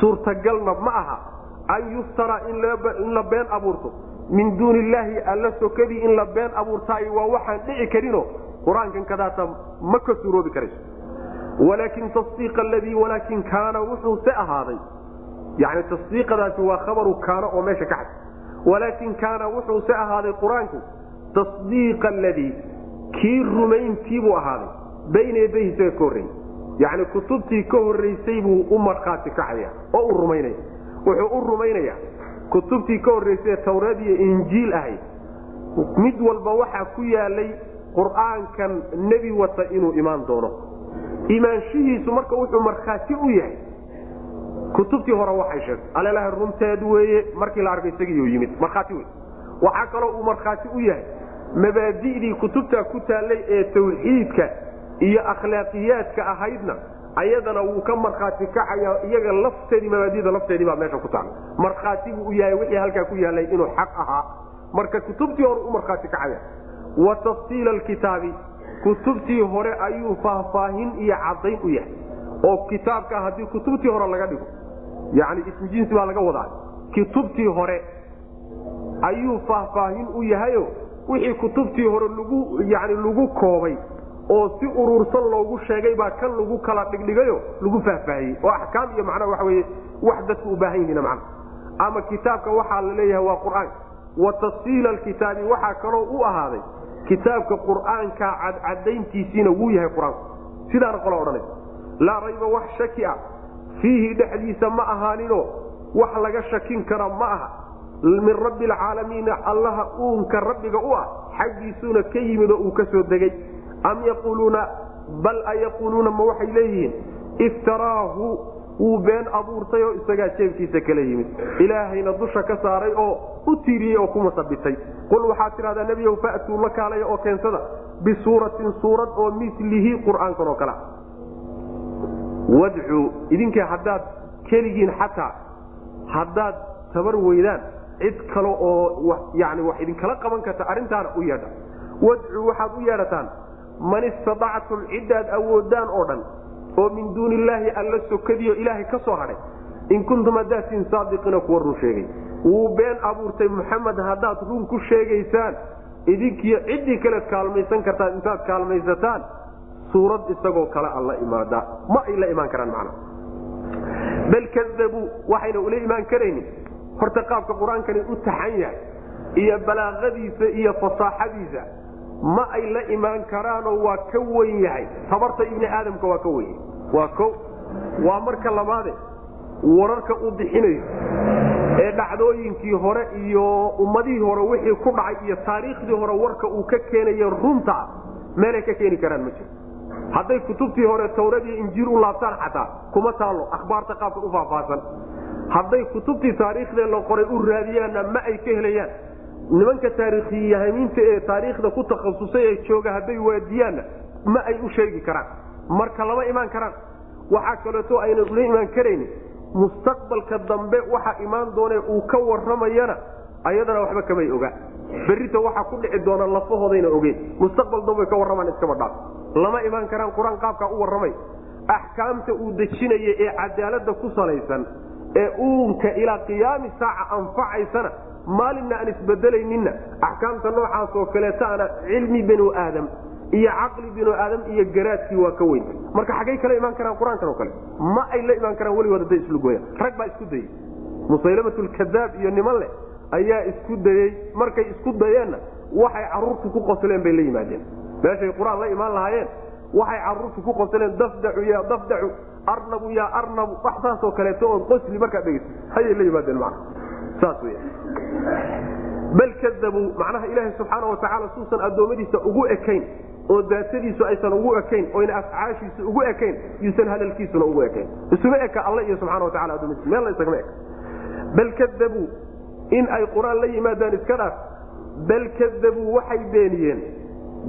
Speaker 1: suurtagalna ma aha. An yuftara in la been abuurto. Min duuni illaahi alla sokadii in la been abuurtaay waa waxaan dhici karino qur'aankan kadaata ma ka suuroobi karayso walaakin tasdiiqa aladii walaakin kaana wuxuu se ahaaday yani tasdiiqadaasi waa khabaru kaana oo meesha ka xad walaakin kaana wuxuu se ahaaday qur'aanku tasdiiqa aladii kii rumayntiibuu ahaaday bayna yadayhi isaga ka horreeyey yacni kutubtii ka horraysay buu u markhaati kacaya oo u rumaynaya wuxuu u rumaynayaa kutubtii ka horraysay ee tawreed iyo injiil ahayd mid walba waxaa ku yaalay qur'aankan nebi wata inuu imaan doono imaanshihiisu marka wuxuu markhaati u yahay. Kutubtii hore waxay sheegtay alelaha runteed weeye. Markii la arkay isagiiu yimid. Markhaati wey waxaa kaloo uu markhaati u yahay mabaadi'dii kutubtaa ku taallay ee tawxiidka iyo akhlaaqiyaadka ahaydna ayadana wuu ka markhaati kacaya iyaga lafteedii mabaadida lafteedii baa meesha ku taala markhaati u yahay wixii halkaa ku yaalay inuu xaq ahaa. Marka kutubtii hore u markhaati kacaya wa tafsiila alkitaabi kutubtii hore ayuu faahfaahin iyo caddayn u yahay. Oo kitaabka haddii kutubtii hore laga dhigo yani ismu jinsi baa laga wadaa. Kutubtii hore ayuu faahfaahin u yahayo wixii kutubtii hore lagu yani lagu koobay oo si urursan loogu sheegay baa kan lagu kala dhigdhigayo lagu faahfaahiyey. Oo axkaam iyo macnaha waxa weye wax dadku u baahan yihiin macna ama kitaabka waxaa la leeyahay waa qur'aanka wa tafsiila alkitaabi waxaa kaloo u ahaaday kitaabka qur'aanka cadcadayntiisiina wuu yahay qur'aanku sidaana qola odhanaysa. Laa rayba wax shaki ah. Fiihi dhexdiisa ma ahaaninoo wax laga shakin kara ma aha. Min rabbi alcaalamiina allaha uunka rabbiga u ah. Xaggiisuuna ka yimid oo uu ka soo degay. Am yaquuluuna bal a yaquuluuna ma waxay leeyihiin? Iftaraahu wuu been abuurtay oo isagaa jeebkiisa kala yimid. ilaahayna dusha ka saaray oo u tiiriyey oo ku masabitay. qul waxaad tidhahdaa nebiyow fa'tuu la kaalaya oo keensada bisuuratin suurad oo milihi qur'aankan oo kale. Wadcuu idinkii haddaad keligiin xataa haddaad tabar weydaan cid kale oo yani wax idinkala qaban karta arrintaana u yeedha. Wadcuu waxaad u yeedhataan man istaactum ciddaad awoodaan oo dhan oo min duuni illaahi alla sokadiyo ilaahay ka soo hadhay in kuntum haddaadtiin saadiqiina kuwa run sheegay. Wuu been abuurtay muxamed haddaad run ku sheegaysaan idinkiyo ciddii kalead kaalmaysan kartaan intaad kaalmaysataan suurad isagoo kale a la imaadaa ma ay la imaan karaan macna. Bal kadabuu waxayna ula imaan karaynin. Horta qaabka qur'aankani u taxan yahay iyo balaaqadiisa iyo fasaaxadiisa ma ay la imaan karaanoo waa ka wen yahay. Tabarta ibni aadamka waa ka wen waa o waa marka labaade. Wararka uu bixinayo. Ee dhacdooyinkii hore iyo ummadihii hore wixii ku dhacay iyo taariikhdii hore warka uu ka keenayo runta meelay ka keeni karaan ma jiro hadday kutubtii hore tawrad iyo injiil u laabtaan xataa kuma taalo akhbaarta qaabka u faahfaahsan. Hadday kutubtii taariikhdee la qoray u raadiyaanna ma ay ka helayaan nimanka taariikhiyahamiinta ee taariikhda ku takhasusay ee jooga hadday waadiyaanna ma ay u sheegi karaan. Marka lama imaan karaan. Waxaa kaleeto ayna ula imaan karaynin mustaqbalka dambe waxa imaan doone uu ka waramayana ayadana waxba kamay oga. Berrita waxa ku dhici doona lafahoodayna ogeen mustaqbal dambe ka warramaan iskaba dhaaf. Lama imaan karaan qur'aan qaabkaa u warramay. Axkaamta uu dejinaya ee cadaalada ku salaysan ee uunka ilaa qiyaami saaca anfacaysana maalinna aan isbedelayninna axkaamta noocaas oo kaleetaana cilmi binu aadam iyo caqli binu aadam iyo garaadkii waa ka weyn. Marka xaggay kala imaan karaan qur'aankan oo kale ma ay la imaan karaan weligood hadday islugoyaan rag baa isku dayey musaylamatulkadaab iyo niman leh ayaa isku dayey markay isku dayeenna waxay caruurtu ku qosleen bay la yimaadeen. Meeshay qur'aan la imaan lahaayeen waxay caruurtu ku qosleen dafdacu ya dafdacu arnabu ya arnabu. Wax saasoo kaleeto oon qosli markaa dhegeysa hayay la yimaadeen mana saas wey bal kadabuu macnaha ilaaha subxaana watacaala suusan addoommadiisa ugu ekayn oo daatadiisu aysan ugu ekayn oyna afcaashiisa ugu ekayn yuusan hadalkiisuna ugu ekayn. Isuma eka alle iyo subxana watacala adoomadiisa meel la isagama eka. Bal kadabuu in ay qur'aan la yimaadaan iska dhaaf bal kadabuu waxay beeniyeen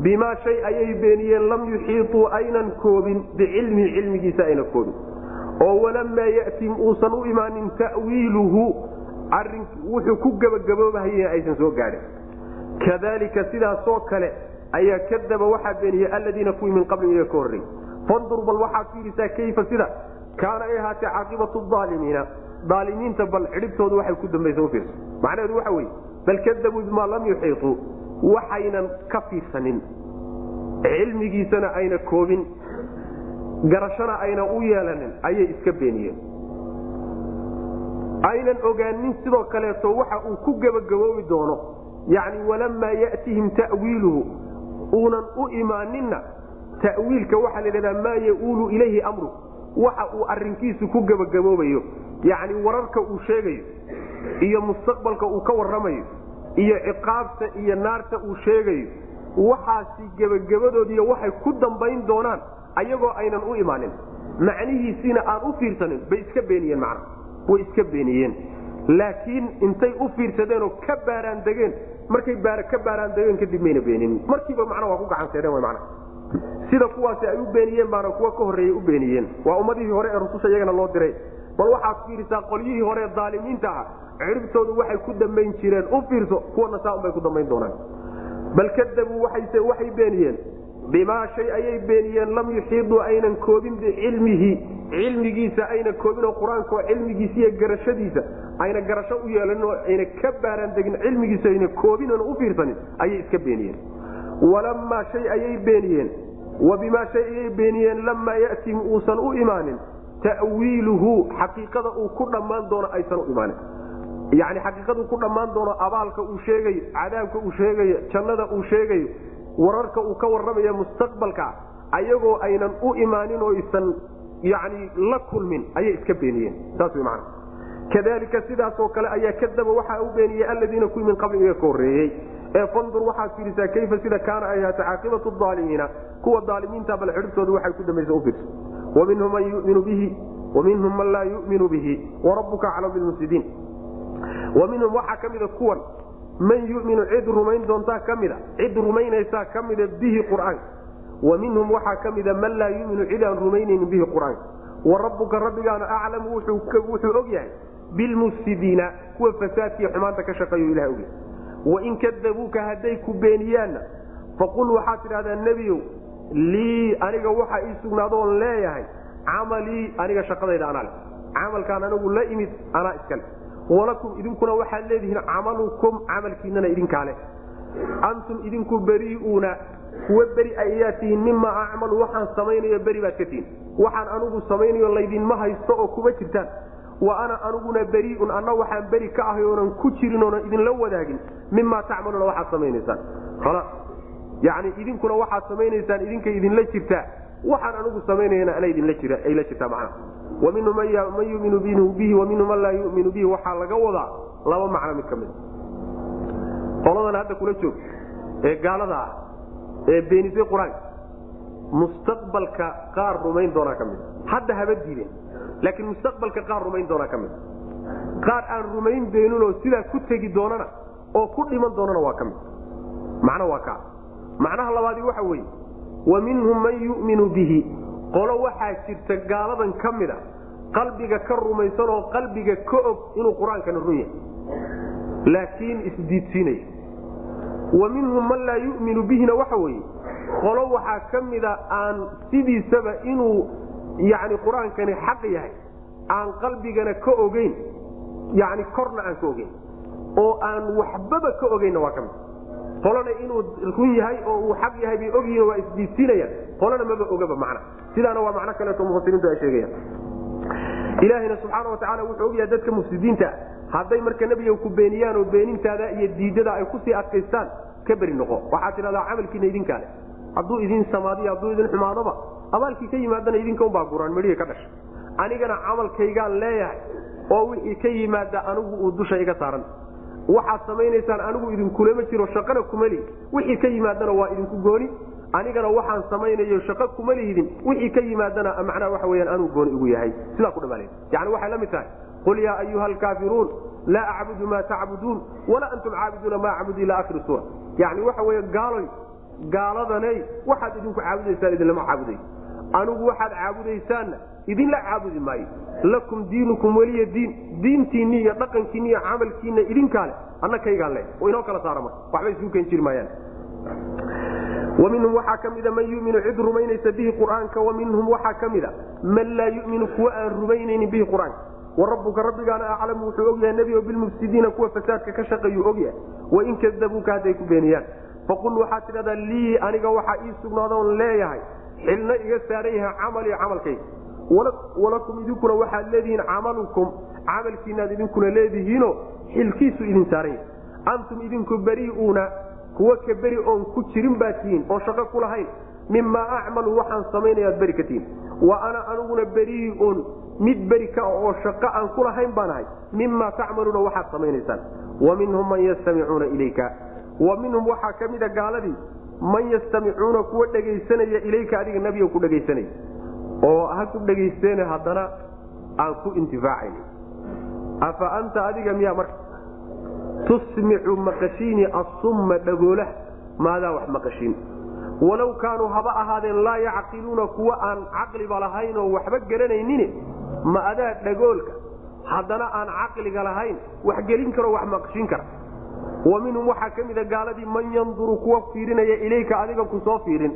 Speaker 1: bimaa shay ayay beeniyeen lam yuxiituu aynan koobin bicilmihi cilmigiisa ayna koobin. Oo walamaa yatim uusan u imaanin ta'wiiluhu arrin wuxuu ku gebagaboobahaye aysan soo gaadhin kadalika sidaasoo kale ayaa kadaba waxaa beeniyey aladiina kuwii min qabli iyaga ka horrey fandur bal waxaad fiirisaa kayfa sida? Kaana ay ahaatee caaqibatu aalimiina. Aalimiinta bal cidhibtoodu waxay ku dambaysa ufiirsa macnaheedu waxa weye bal kadabuu bimaa lam yuxiituu waxaynan ka fiirsanin. Cilmigiisana ayna koobin garashana ayna u yeelanin ayay iska beeniyeen aynan ogaanin sidoo kaleeto waxa uu ku gebagaboobi doono. Yani walamaa yatihim ta'wiiluhu uunan u imaaninna ta'wiilka waxaa la dhahdaa maa yauulu ilayhi amru waxa uu arinkiisu ku gebagaboobayo. Yani wararka uu sheegayo iyo mustaqbalka uu ka waramayo iyo ciqaabta iyo naarta uu sheegayo waxaasi gebagabadoodiiyo waxay ku dambayn doonaan ayagoo aynan u imaanin. Macnihiisiina aan u fiirsanin bay iska beeniyeen macna way iska beeniyeen. Laakiin intay u fiirsadeenoo ka baaraan degeen markay ka baaraan degeen kadib mayna beeninin markiiba macna waa ku gacanseedeen w mana sida kuwaasi ay u beeniyeen baana kuwa ka horreeyey u beeniyeen. Waa ummadihii hore ee rususha iyagana loo diray. Bal waxaad fiirisaa qolyihii hore daalimiinta ah ciribtoodu waxay ku dambayn jireen. U fiirso kuwana saa unbay ku dambayn doonaan. Bal kadabuu waxay beeniyeen. Bimaa shay ayay beeniyeen lam yuxiiduu aynan koobin bicilmihi cilmigiisa ayna koobinoo qur'aankaoo cilmigiisa iyo garashadiisa ayna garasho u yeelanin oo ayna ka baaraan degin cilmigiisa ayna koobin oona u fiirsanin ayay iska beeniyeen. Walamaa shay ayay beeniyeen. Wa bimaa shay ayay beeniyeen lamaa yatihim uusan u imaanin ta'wiiluhu xaqiiqada uu ku dhammaan doono aysan u imaanin. Yani xaqiiqaduu ku dhammaan doono abaalka uu sheegayo cadaabka uu sheegayo jannada uu sheegayo wararka uu ka warramaya mustaqbalka ayagoo aynan u imaanin oo isan yani la kulmin ayay iska beeniyeen. Saas wy mana kadalika sidaasoo kale ayaa kadaba waxaa u beeniyey aladiina kuwii min qabli iga ka horreeyey. Ee fandur waxaad fiirisaa kayfa sida kaana ay ahaata caaqibatu aalimiina kuwa aalimiinta bal xidhibtoodu waxay ku dambaysa ufiirsa waminhum man yuminu bihi waminhum man laa yuminu bihi warabuka aclam bilmufsidiin. Wa minhum waxaa ka mida kuwan man yuminu cid rumayn doontaa ka mida cid rumaynaysaa ka mida bihi qur'aanka wa minhum waxaa ka mida man laa yuminu cid aan rumaynaynin bihi qur'aanka wa rabbuka rabbigaana aclamu wuxuu og yahay
Speaker 2: bilmufsidiina kuwa fasaadkiiyo xumaanta ka shaqeeyu ilaha ogya wain kadabuuka hadday ku beeniyaanna faqul waxaad tidhahdaa nebiyow lii aniga waxaa ii sugnaadoon leeyahay camalii aniga shaqadayda anaa le camalkaan anigu la imid anaa iskale walakum idinkuna waxaad leedihiin camalukum camalkiinana idinkaa leh antum idinku berii'uuna kuwa beri ayaad tihiin mimaa acmalu waxaan samaynayo beri baad ka tihiin. Waxaan anigu samaynayo laydinma haysto oo kuma jirtaan. Wa ana aniguna berii'un anna waxaan beri ka ahay oonan ku jirin oonan idinla wadaagin. Mimaa tacmaluuna waxaad samaynaysaan. Yani idinkuna waxaad samaynaysaan idinkay idinla jirtaa. Waxaan anigu samaynayana ana idinla jira ay la jirtaa macnaha. Wa man yuminu bihi wa man laa yuminu bihi waxaa laga wadaa laba macno mid ka mid qoladan hadda kula joog ee gaalada ah ee beenisay qur'aanka mustaqbalka qaar rumayn doonaa ka mid. Hadda haba diideen laakiin mustaqbalka qaar rumayn doonaa ka mid. Qaar aan rumayn beeninoo sidaa ku tegi doonana oo ku dhiman doonana waa ka mid. Macno waa kaa macnaha labaadi waxa weeye wa minhum man yu'minu bihi. Qolo waxaa jirta gaaladan ka mida qalbiga ka rumaysan oo qalbiga ka og inuu qur'aankana run yahay. Laakiin isdiidsiinaya wa minhum man laa yu'minu bihina waxa weeye. Qolo waxaa ka mida aan sidiisaba inuu yani qur'aankani xaq yahay aan qalbigana ka ogeyn yani korna aan ka ogeyn oo aan waxbaba ka ogeynna waa ka mid. Qolana inuu run yahay oo uu xaq yahay bay ogyihiin waa isdiidsiinayaan qolana maba ogaba macna. Sidaana waa macno kaleeto mufasiriintu ay sheegayaan. Ilaahayna subxaana watacaala wuxuu ogyahay dadka mufsidiinta hadday marka nebiga ku beeniyaan oo beenintaada iyo diidada ay ku sii adkaystaan ka beri noqo. Waxaad tidhahdaa camalkiina idinkaa le hadduu idin samaadiyo hadduu idin xumaadoba abaalkii ka yimaadana idinka unbaa guraan midhihii ka dhasha. Anigana camalkaygaan leeyahay oo wixii ka yimaada anigu uu dusha iga saaran. Waxaad samaynaysaan anigu idinkulama jiro shaqana kuma lihi wixii ka yimaadana waa idinku gooni. Anigana waxaan samaynayo shaqo kuma lihidin wixii ka yimaadana macnaha waxa weyaan anuu gooni igu yahay. Sidaa ku dhamaalay yani waxay la mid tahay qul yaa ayuha alkaafiruun laa acbudu maa tacbuduun walaa antum caabiduuna maa acbudu ila akhiri suura yani waxa wey gaaloy gaaladaney waxaad idinku caabudaysaan idinlama caabuday. Anigu waxaad caabudaysaanna idinla caabudi maayo. Lakum diinukum weliya diin diintiinni iyo dhaqankiinni iyo camalkiina idinkaa le anna kaygaan le oo inoo kala saara marka waxba isugu ken jiri maayaan. Wa minhum waxaa ka mida man yuminu cid rumaynaysa bihi qur'aanka wa minhum waxaa ka mida man laa yuminu kuwa aan rumaynaynin bihi qur'aanka wa rabbuka rabbigaana aclamu wuxuu ogyahay nebigo bilmufsidiina kuwa fasaadka ka shaqeeyuu ogyahay wain kadabuuka hadday ku beeniyaan. Faqul waxaad tidhahdaa lii aniga waxaa ii sugnaadoon leeyahay. Xilna iga saaran yahay camalii camalkayga walakum idinkuna waxaad leedihiin camalukum. Camalkiinaad idinkuna leedihiino xilkiisu idin saaran yahay. Antum idinku berii'uuna kuwa ka beri oon ku jirin baad tihiin oon shaqo ku lahayn. Mimaa acmalu waxaan samaynayaad beri ka tihiin. Wa ana aniguna berii'un mid beri ka oo shaqo aan ku lahayn baan ahay. Mimaa tacmaluuna waxaad samaynaysaan. Wa minhum man yastamicuuna ilayka. Wa minhum waxaa ka mida gaaladii man yastamicuuna kuwa dhegaysanaya ilayka adiga nebiga ku dhegaysanaya. Oo ha ku dhegaysteene haddana aan ku intifaacayn afa anta adiga miyaa marka? Tusmicu maqashiini asumma dhagoolaha maadaa wax maqashiin? Walow kaanuu haba ahaadeen laa yacqiluuna kuwa aan caqliba lahayn oo waxba garanaynin ma adaa dhagoolka? Haddana aan caqliga lahayn wax gelin karo wax maqashiin kara wa minhum waxaa ka mida gaaladii man yanduru kuwa fiirinaya ilayka adiga ku soo fiirin.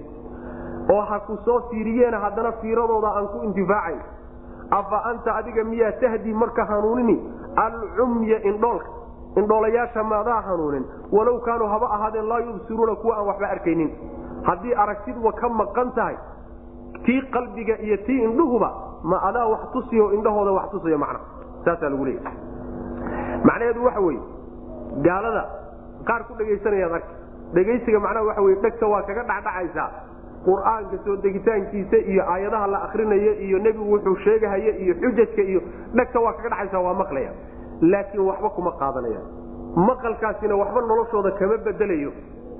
Speaker 2: Oo ha ku soo fiiriyeena haddana fiiradooda aan ku intifaacayn. Afa anta adiga miyaa tahdi marka hanuunini? Alcumya indhoolka indhoolayaasha maadaa hanuunin. Walow kaanuu haba ahaadeen laa yubsiruuna kuwa aan waxba arkaynin. Haddii aragtiduba ka maqan tahay tii qalbiga iyo tii indhuhuba ma adaa wax tusiyo indhahooda wax tusiyo macna. Saasaa lagu leeyahy macnaheedu waxa weeye gaalada qaar ku dhegaysanayaad arka dhegaysiga macnaha waxa weye dhegta waa kaga dhacdhacaysaa. Qur'aanka soo degitaankiisa iyo aayadaha la akrinayo iyo nebigu wuxuu sheegahaya iyo xujajka iyo dhegta waa kaga dhacaysa waa maqlaya. Laakiin waxba kuma qaadanayaan. Maqalkaasina waxba noloshooda kama bedelayo.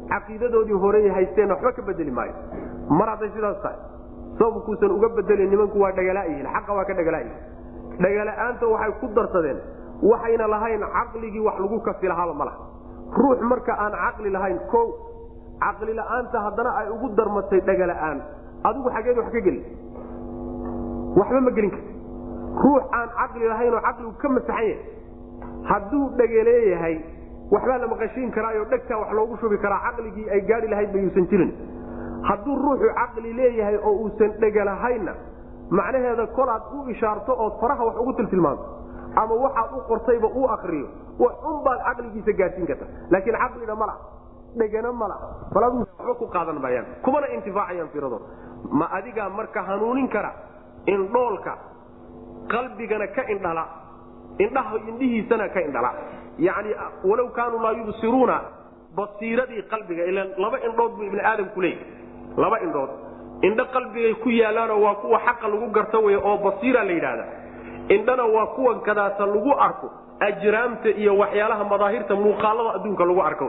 Speaker 2: Caqiidadoodii horey haysteen waxba ka bedeli maayo. Mar hadday sidaas tahay sababkuusan uga bedelin nimanku waa dhagalaayihiin xaqa waa ka dhagalaayihin dhagala-aanta waxay ku darsadeen waxayna lahayn caqligii wax lagu kafi lahaaba ma laha ruux marka aan caqli lahayn o caqli la'aanta haddana ay ugu darmatay dhagala'aan adigu xageed wax ka geli. Waxba ma gelin karti ruux aan caqli lahaynoo caqligu ka masaxan yahay hadduu dhegeleeyahay waxbaa la maqashiin karaayo dhegtaa wax loogu shubi karaa. Caqligii ay gaari lahayd ba yuusan jirin hadduu ruuxu caqli leeyahay oo uusan dhegalahaynna macnaheeda kolaad u ishaarto ood faraha wax ugu tiltilmaanto ama waxaad u qortayba uu akriyo unbaad caqligiisa gaadsiin karta laakiin caqlina mala dhegana mala waba ku qaadan maayaan kumana intifaacayaan firadooda ma adigaa marka hanuunin kara indhoolka qalbigana ka indhala indhaha indhihiisana ka indhala. Yani walow kaanuu laa yubsiruuna basiiradii qalbiga ilan laba indhood buu ibni aadamku leeyahy laba indhood. Indho qalbigay ku yaalaanoo waa kuwa xaqa lagu garta wey oo basiira la yidhaahda. Indhana waa kuwan kadaata lagu arko ajraamta iyo waxyaalaha madaahirta muuqaalada adduunka lagu arko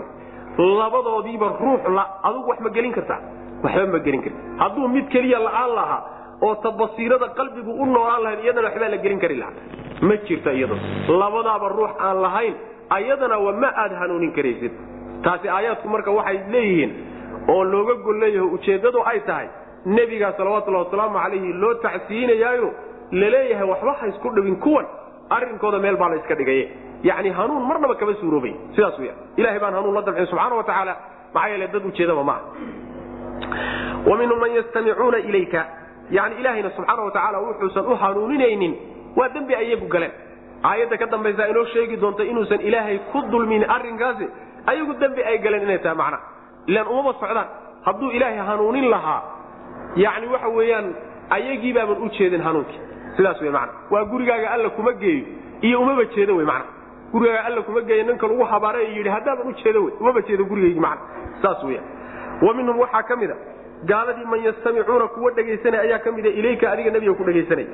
Speaker 2: labadoodiiba ruux adugu wax ma gelin kartaa? Waxba ma gelin karta. Hadduu mid keliya la'aan lahaa oo ta basiirada qalbigu u noolaan lahayd iyadana waxbaa la gelin kari lahaa. Ma jirta iyado labadaaba ruux aan lahayn ayadana wa ma aad hanuunin karaysid. Taasi aayaadku marka waxay leeyihiin oo looga gol leeyaho ujeeddadu ay tahay nebigaa salawatullahi wasalaamu calayhi loo tacsiinayaayo la leeyahay waxba ha isku dhibin kuwan arrinkooda meel baa la iska dhigaye yani hanuun marnaba kama suuroobay sidaas weya ilahay baan hanuun la damcin subxaana wa tacaala maxaa yeele dad ujeedaba maaha wa minhum man yastamicuuna ilayka yani ilaahayna subxaana wa tacaala wuxuusan u hanuuninaynin waa dembi ayagu galeen. Aayadda ka dambaysa inoo sheegi doonta inuusan ilaahay ku dulmin arrinkaasi ayagu dembi ay galeen inay tahay macna ilaan umama socdaan. Hadduu ilaahay hanuunin lahaa yani waxa weeyaan ayagii baaban u jeedin hanuunkii sidaas wey mana waa gurigaaga alla kuma geeyo iyo umaba jeedo wey mana gurigaaga alla kuma geeyo ninka lagu habaare yidhi haddaaban ujeedo wey umaba jeedo gurigaygi mana saas weya wa minhum waxaa ka mid a gaaladii man yastamicuuna kuwa dhegaysanaya ayaa ka mida ilayka adiga nebiga ku dhegaysanaya.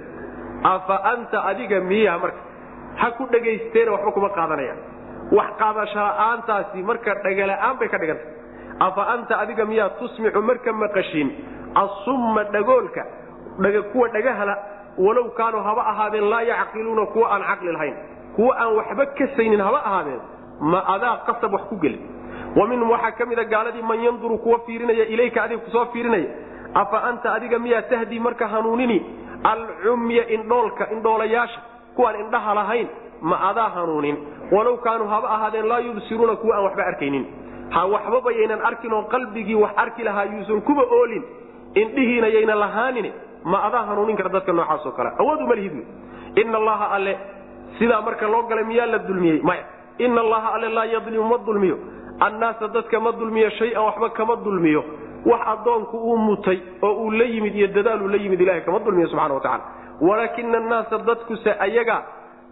Speaker 2: Afa anta adiga miya marka? Ha ku dhegaysteena waxba kuma qaadanayaan. Wax qaadashala'aantaasi marka dhagala-aan bay ka dhigantay afa anta adiga miyaa tusmicu marka maqashiin? Asumma dhagoolka kuwa dhagahala walow kaanuu haba ahaadeen laa yacqiluuna kuwa aan caqli lahayn kuwa aan waxba kasaynin haba ahaadeen ma adaa qasab wax ku geli. Wa minhum waxaa ka mida gaaladii man yanduru kuwa fiirinaya ilayka adiga ku soo fiirinaya afa anta adiga miyaa tahdii marka hanuunini? Alcumya indhoolka indhoolayaasha kuwaan indhaha lahayn ma adaa hanuunin. Walow kaanuu haba ahaadeen laa yubsiruuna kuwa aan waxba arkaynin ha waxbaba yaynan arkin oo qalbigii wax arki lahaa yuusan kuba oolin. Indhihiina yayna lahaanin ma adaa hanuunin kara dadka noocaas oo kale. Awood uma lihid ina allaha alle sidaa marka loo galay miyaa la dulmiyey? Maya. Ina allaha alle laa yadlimu ma dulmiyo. Annaasa dadka ma dulmiyo shay-an waxba kama dulmiyo. Wax addoonku uu mutay oo uu la yimid iyo dadaaluu la yimid ilahay kama dulmiyo subxana watacala walaakina annaasa dadkuse ayagaa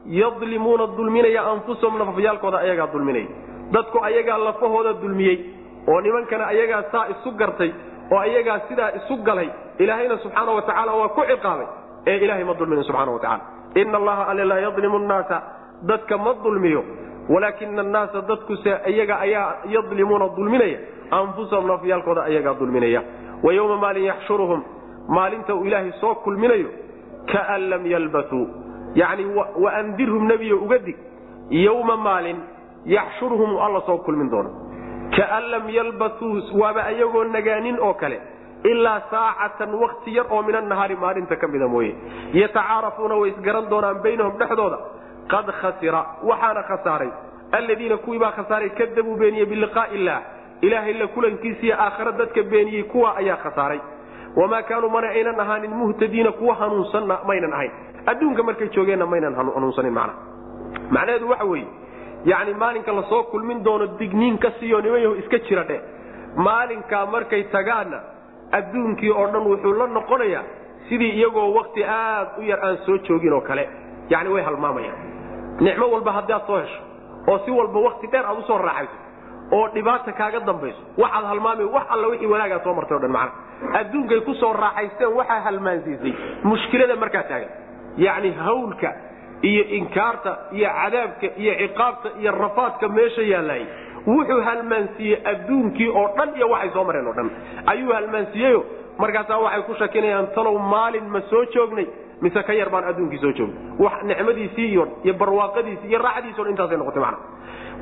Speaker 2: yadlimuuna dulminaya anfusahum nafafyaalkooda ayagaa dulminaya dadku ayagaa lafahooda dulmiyey oo nimankana ayagaa saa isu gartay oo ayagaa sidaa isu galay ilaahayna subxaana wa tacaala waa ku ciqaabay. Ee ilahay ma dulminin subxana wa tacala ina allaha alle laa yadlimu nnaasa dadka ma dulmiyo walaakina annaasa dadkuse iyaga ayaa yadlimuuna dulminaya anfusahum nafyaalkooda ayagaa dulminaya. Wa yowma maalin yaxshuruhum maalinta uu ilaahay soo kulminayo kaan lam yalbatuu yani waandirhum nebiyo uga dig. Yowma maalin yaxshurhum alla soo kulmin doono. Kaan lam yalbatuu waaba ayagoo nagaanin oo kale ilaa saacatan wakti yar oo min annahaari maalinta ka mida mooye. Yatacaarafuuna way isgaran doonaan baynahum dhexdooda. Qad khasira waxaana khasaaray. Alladiina kuwiibaa khasaaray kadabuu beeniyey biliqaa'i illaah. Ilaahay la kulankiisiiyo aakhare dadka beeniyey kuwa ayaa khasaaray. Wamaa kaanuu mana aynan ahaanin muhtadiina kuwa hanuunsanna maynan ahayn. Adduunka markay joogeenna maynan hanuunsanin macna. Macnaheedu waxa weeye yacni maalinka la soo kulmin doono digniin ka siiyo nimanyahu iska jira dhe. Maalinkaa markay tagaanna adduunkii oo dhan wuxuu la noqonayaa sidii iyagoo wakti aad u yar aan soo joogin oo kale. Yacni way halmaamayaan. Nicmo walba haddaad soo hesho oo si walba wakti dheer aad u soo raaxayso oo dhibaata kaaga dambayso waxaad halmaamay wax alla wixii wanaagaa soo martay o dhan macna. Adduunkay ku soo raaxaysteen waxaa halmaansiisay. Mushkilada markaa taagan. Yacni hawlka iyo inkaarta iyo cadaabka iyo ciqaabta iyo rafaadka meesha yaallay wuxuu halmaansiiyey adduunkii oo dhan iyo waxay soo mareen oo dhan. Ayuu halmaansiiyeyo. Markaasaa waxay ku shakinayaan talow maalin ma soo joognay mise ka yar baan adduunkii soo joognay. Wax nicmadiisii iyo iyo barwaaqadiisi iyo raaxadiisi dhan intaasay noqotay macna.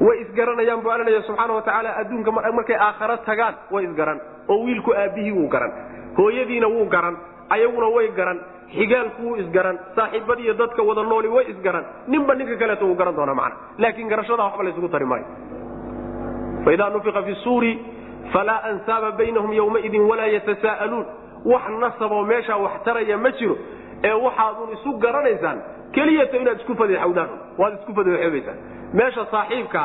Speaker 2: Way isgaranayaan buu allanaya subxaana wa tacaala adduunka markay aakharo tagaan way isgaran. Oo wiilku aabbihii wuu garan. Hooyadiina wuu garan. Ayaguna way garan xigaalku wuu isgaran saaxiibadiiyo dadka wada nooli way isgaran. Ninba ninka kaleeto wuu garan doonaa macna. Laakiin garashadaa waxba laysugu tari maayo. Faidaa nufiqa fi suuri falaa ansaaba baynahum yowmaidin walaa yatasaa'aluun wax nasaboo meeshaa wax taraya ma jiro ee waxaadun isu garanaysaan keliyata inaad isku fadeexawdaan waad isku fadeexoobaysaan meesha saaxiibka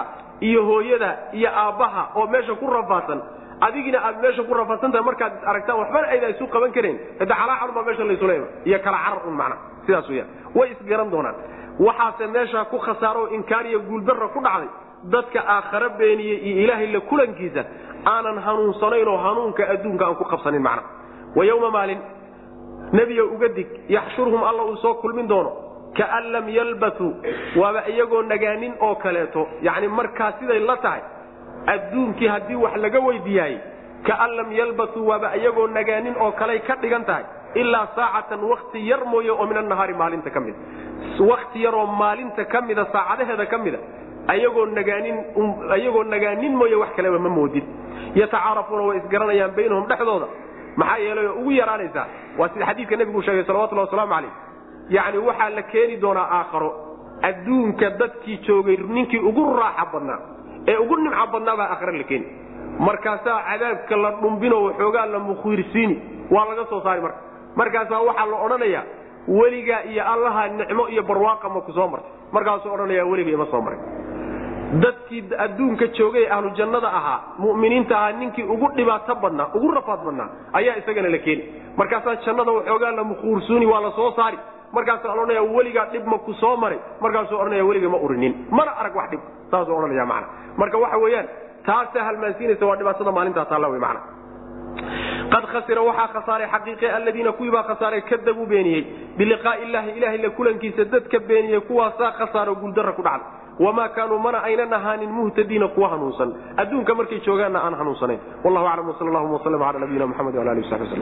Speaker 2: iyo hooyada iyo aabbaha oo meesha ku rafaadsan adigina aad meesha ku rafaadsantahay markaad is aragtaan waxbana ayda isu qaban karayn hada calaaxal baa meesha laysula ima iyo kala carar un macna. Sidaas weyaan way isgaran doonaan. Waxaase meeshaa ku khasaaro inkaar iyo guuldarra ku dhacday. Dadka aakhare beeniyey iyo ilaahay la kulankiisa aanan hanuunsanayn hanuunka adduunka aan ku qabsanin macna. Wa yowma maalin nebiyo uga dig yaxshurhum alla uu soo kulmin doono. Kaan lam yalbatuu waaba iyagoo nagaanin oo kaleeto. Yani markaa siday la tahay adduunkii haddii wax laga weydiiyaayey kaan lam yalbatuu waaba iyagoo nagaanin oo kaley ka dhigan tahay ilaa saacatan wakti yar mooye oo min annahaari maalinta ka mida wakti yaroo maalinta ka mida saacadaheeda ka mida ayagoo nagaanin ayagoo nagaanin mooye wax kaleba ma moodin. Yatacaarafuuna way isgaranayaan baynahum dhexdooda. Maxaa yeelay ugu yaraanaysaa waa sida xadiidka nebigu sheegay salawatullahi wasalaamu calayh yacni waxaa la keeni doonaa aakharo. Adduunka dadkii joogay ninkii ugu raaxa badnaa ee ugu nimco badnaa baa aakhare la keeni markaasaa cadaabka la dhumbino waxoogaa la mukhiirsiini waa laga soo saari marka. Markaasaa waxaa la odhanayaa weligaa iyo allaha nicmo iyo barwaaqa ma ku soo martay. Markaasuu odhanaya weliga ima soo maray. Dadkii adduunka joogay ahlu jannada ahaa mu'miniinta ahaa ninkii ugu dhibaato badnaa ugu rafaad badnaa ayaa isagana la keeni markaasaa jannada waxoogaa la mukhuursuuni waa la soo saari markaasaa odhanaya weligaa dhib ma ku soo maray markaasuu odhanaya weliga ma urinin. Mana arag wax dhib. Saasuu odhanaya macana marka waxa weeyaan taasaa halmaansiinaysa waa dhibaatada maalintaa wey macana qad khasira waxaa khasaaray xaqiiqe aladiina kuwii baa khasaaray kadabuu beeniyey. Biliqaa'i illahi ilahay la kulankiisa dadka beeniyey kuwaasaa khasaaro guuldarra ku dhacday wamaa kaanuu mana aynan ahaanin muhtadiina kuwa hanuunsan. Adduunka markay joogaanna aan hanuunsanayn wallahu aclam wsal allahuma waslm ala nabiyina mxamed wala ali w sabi wslm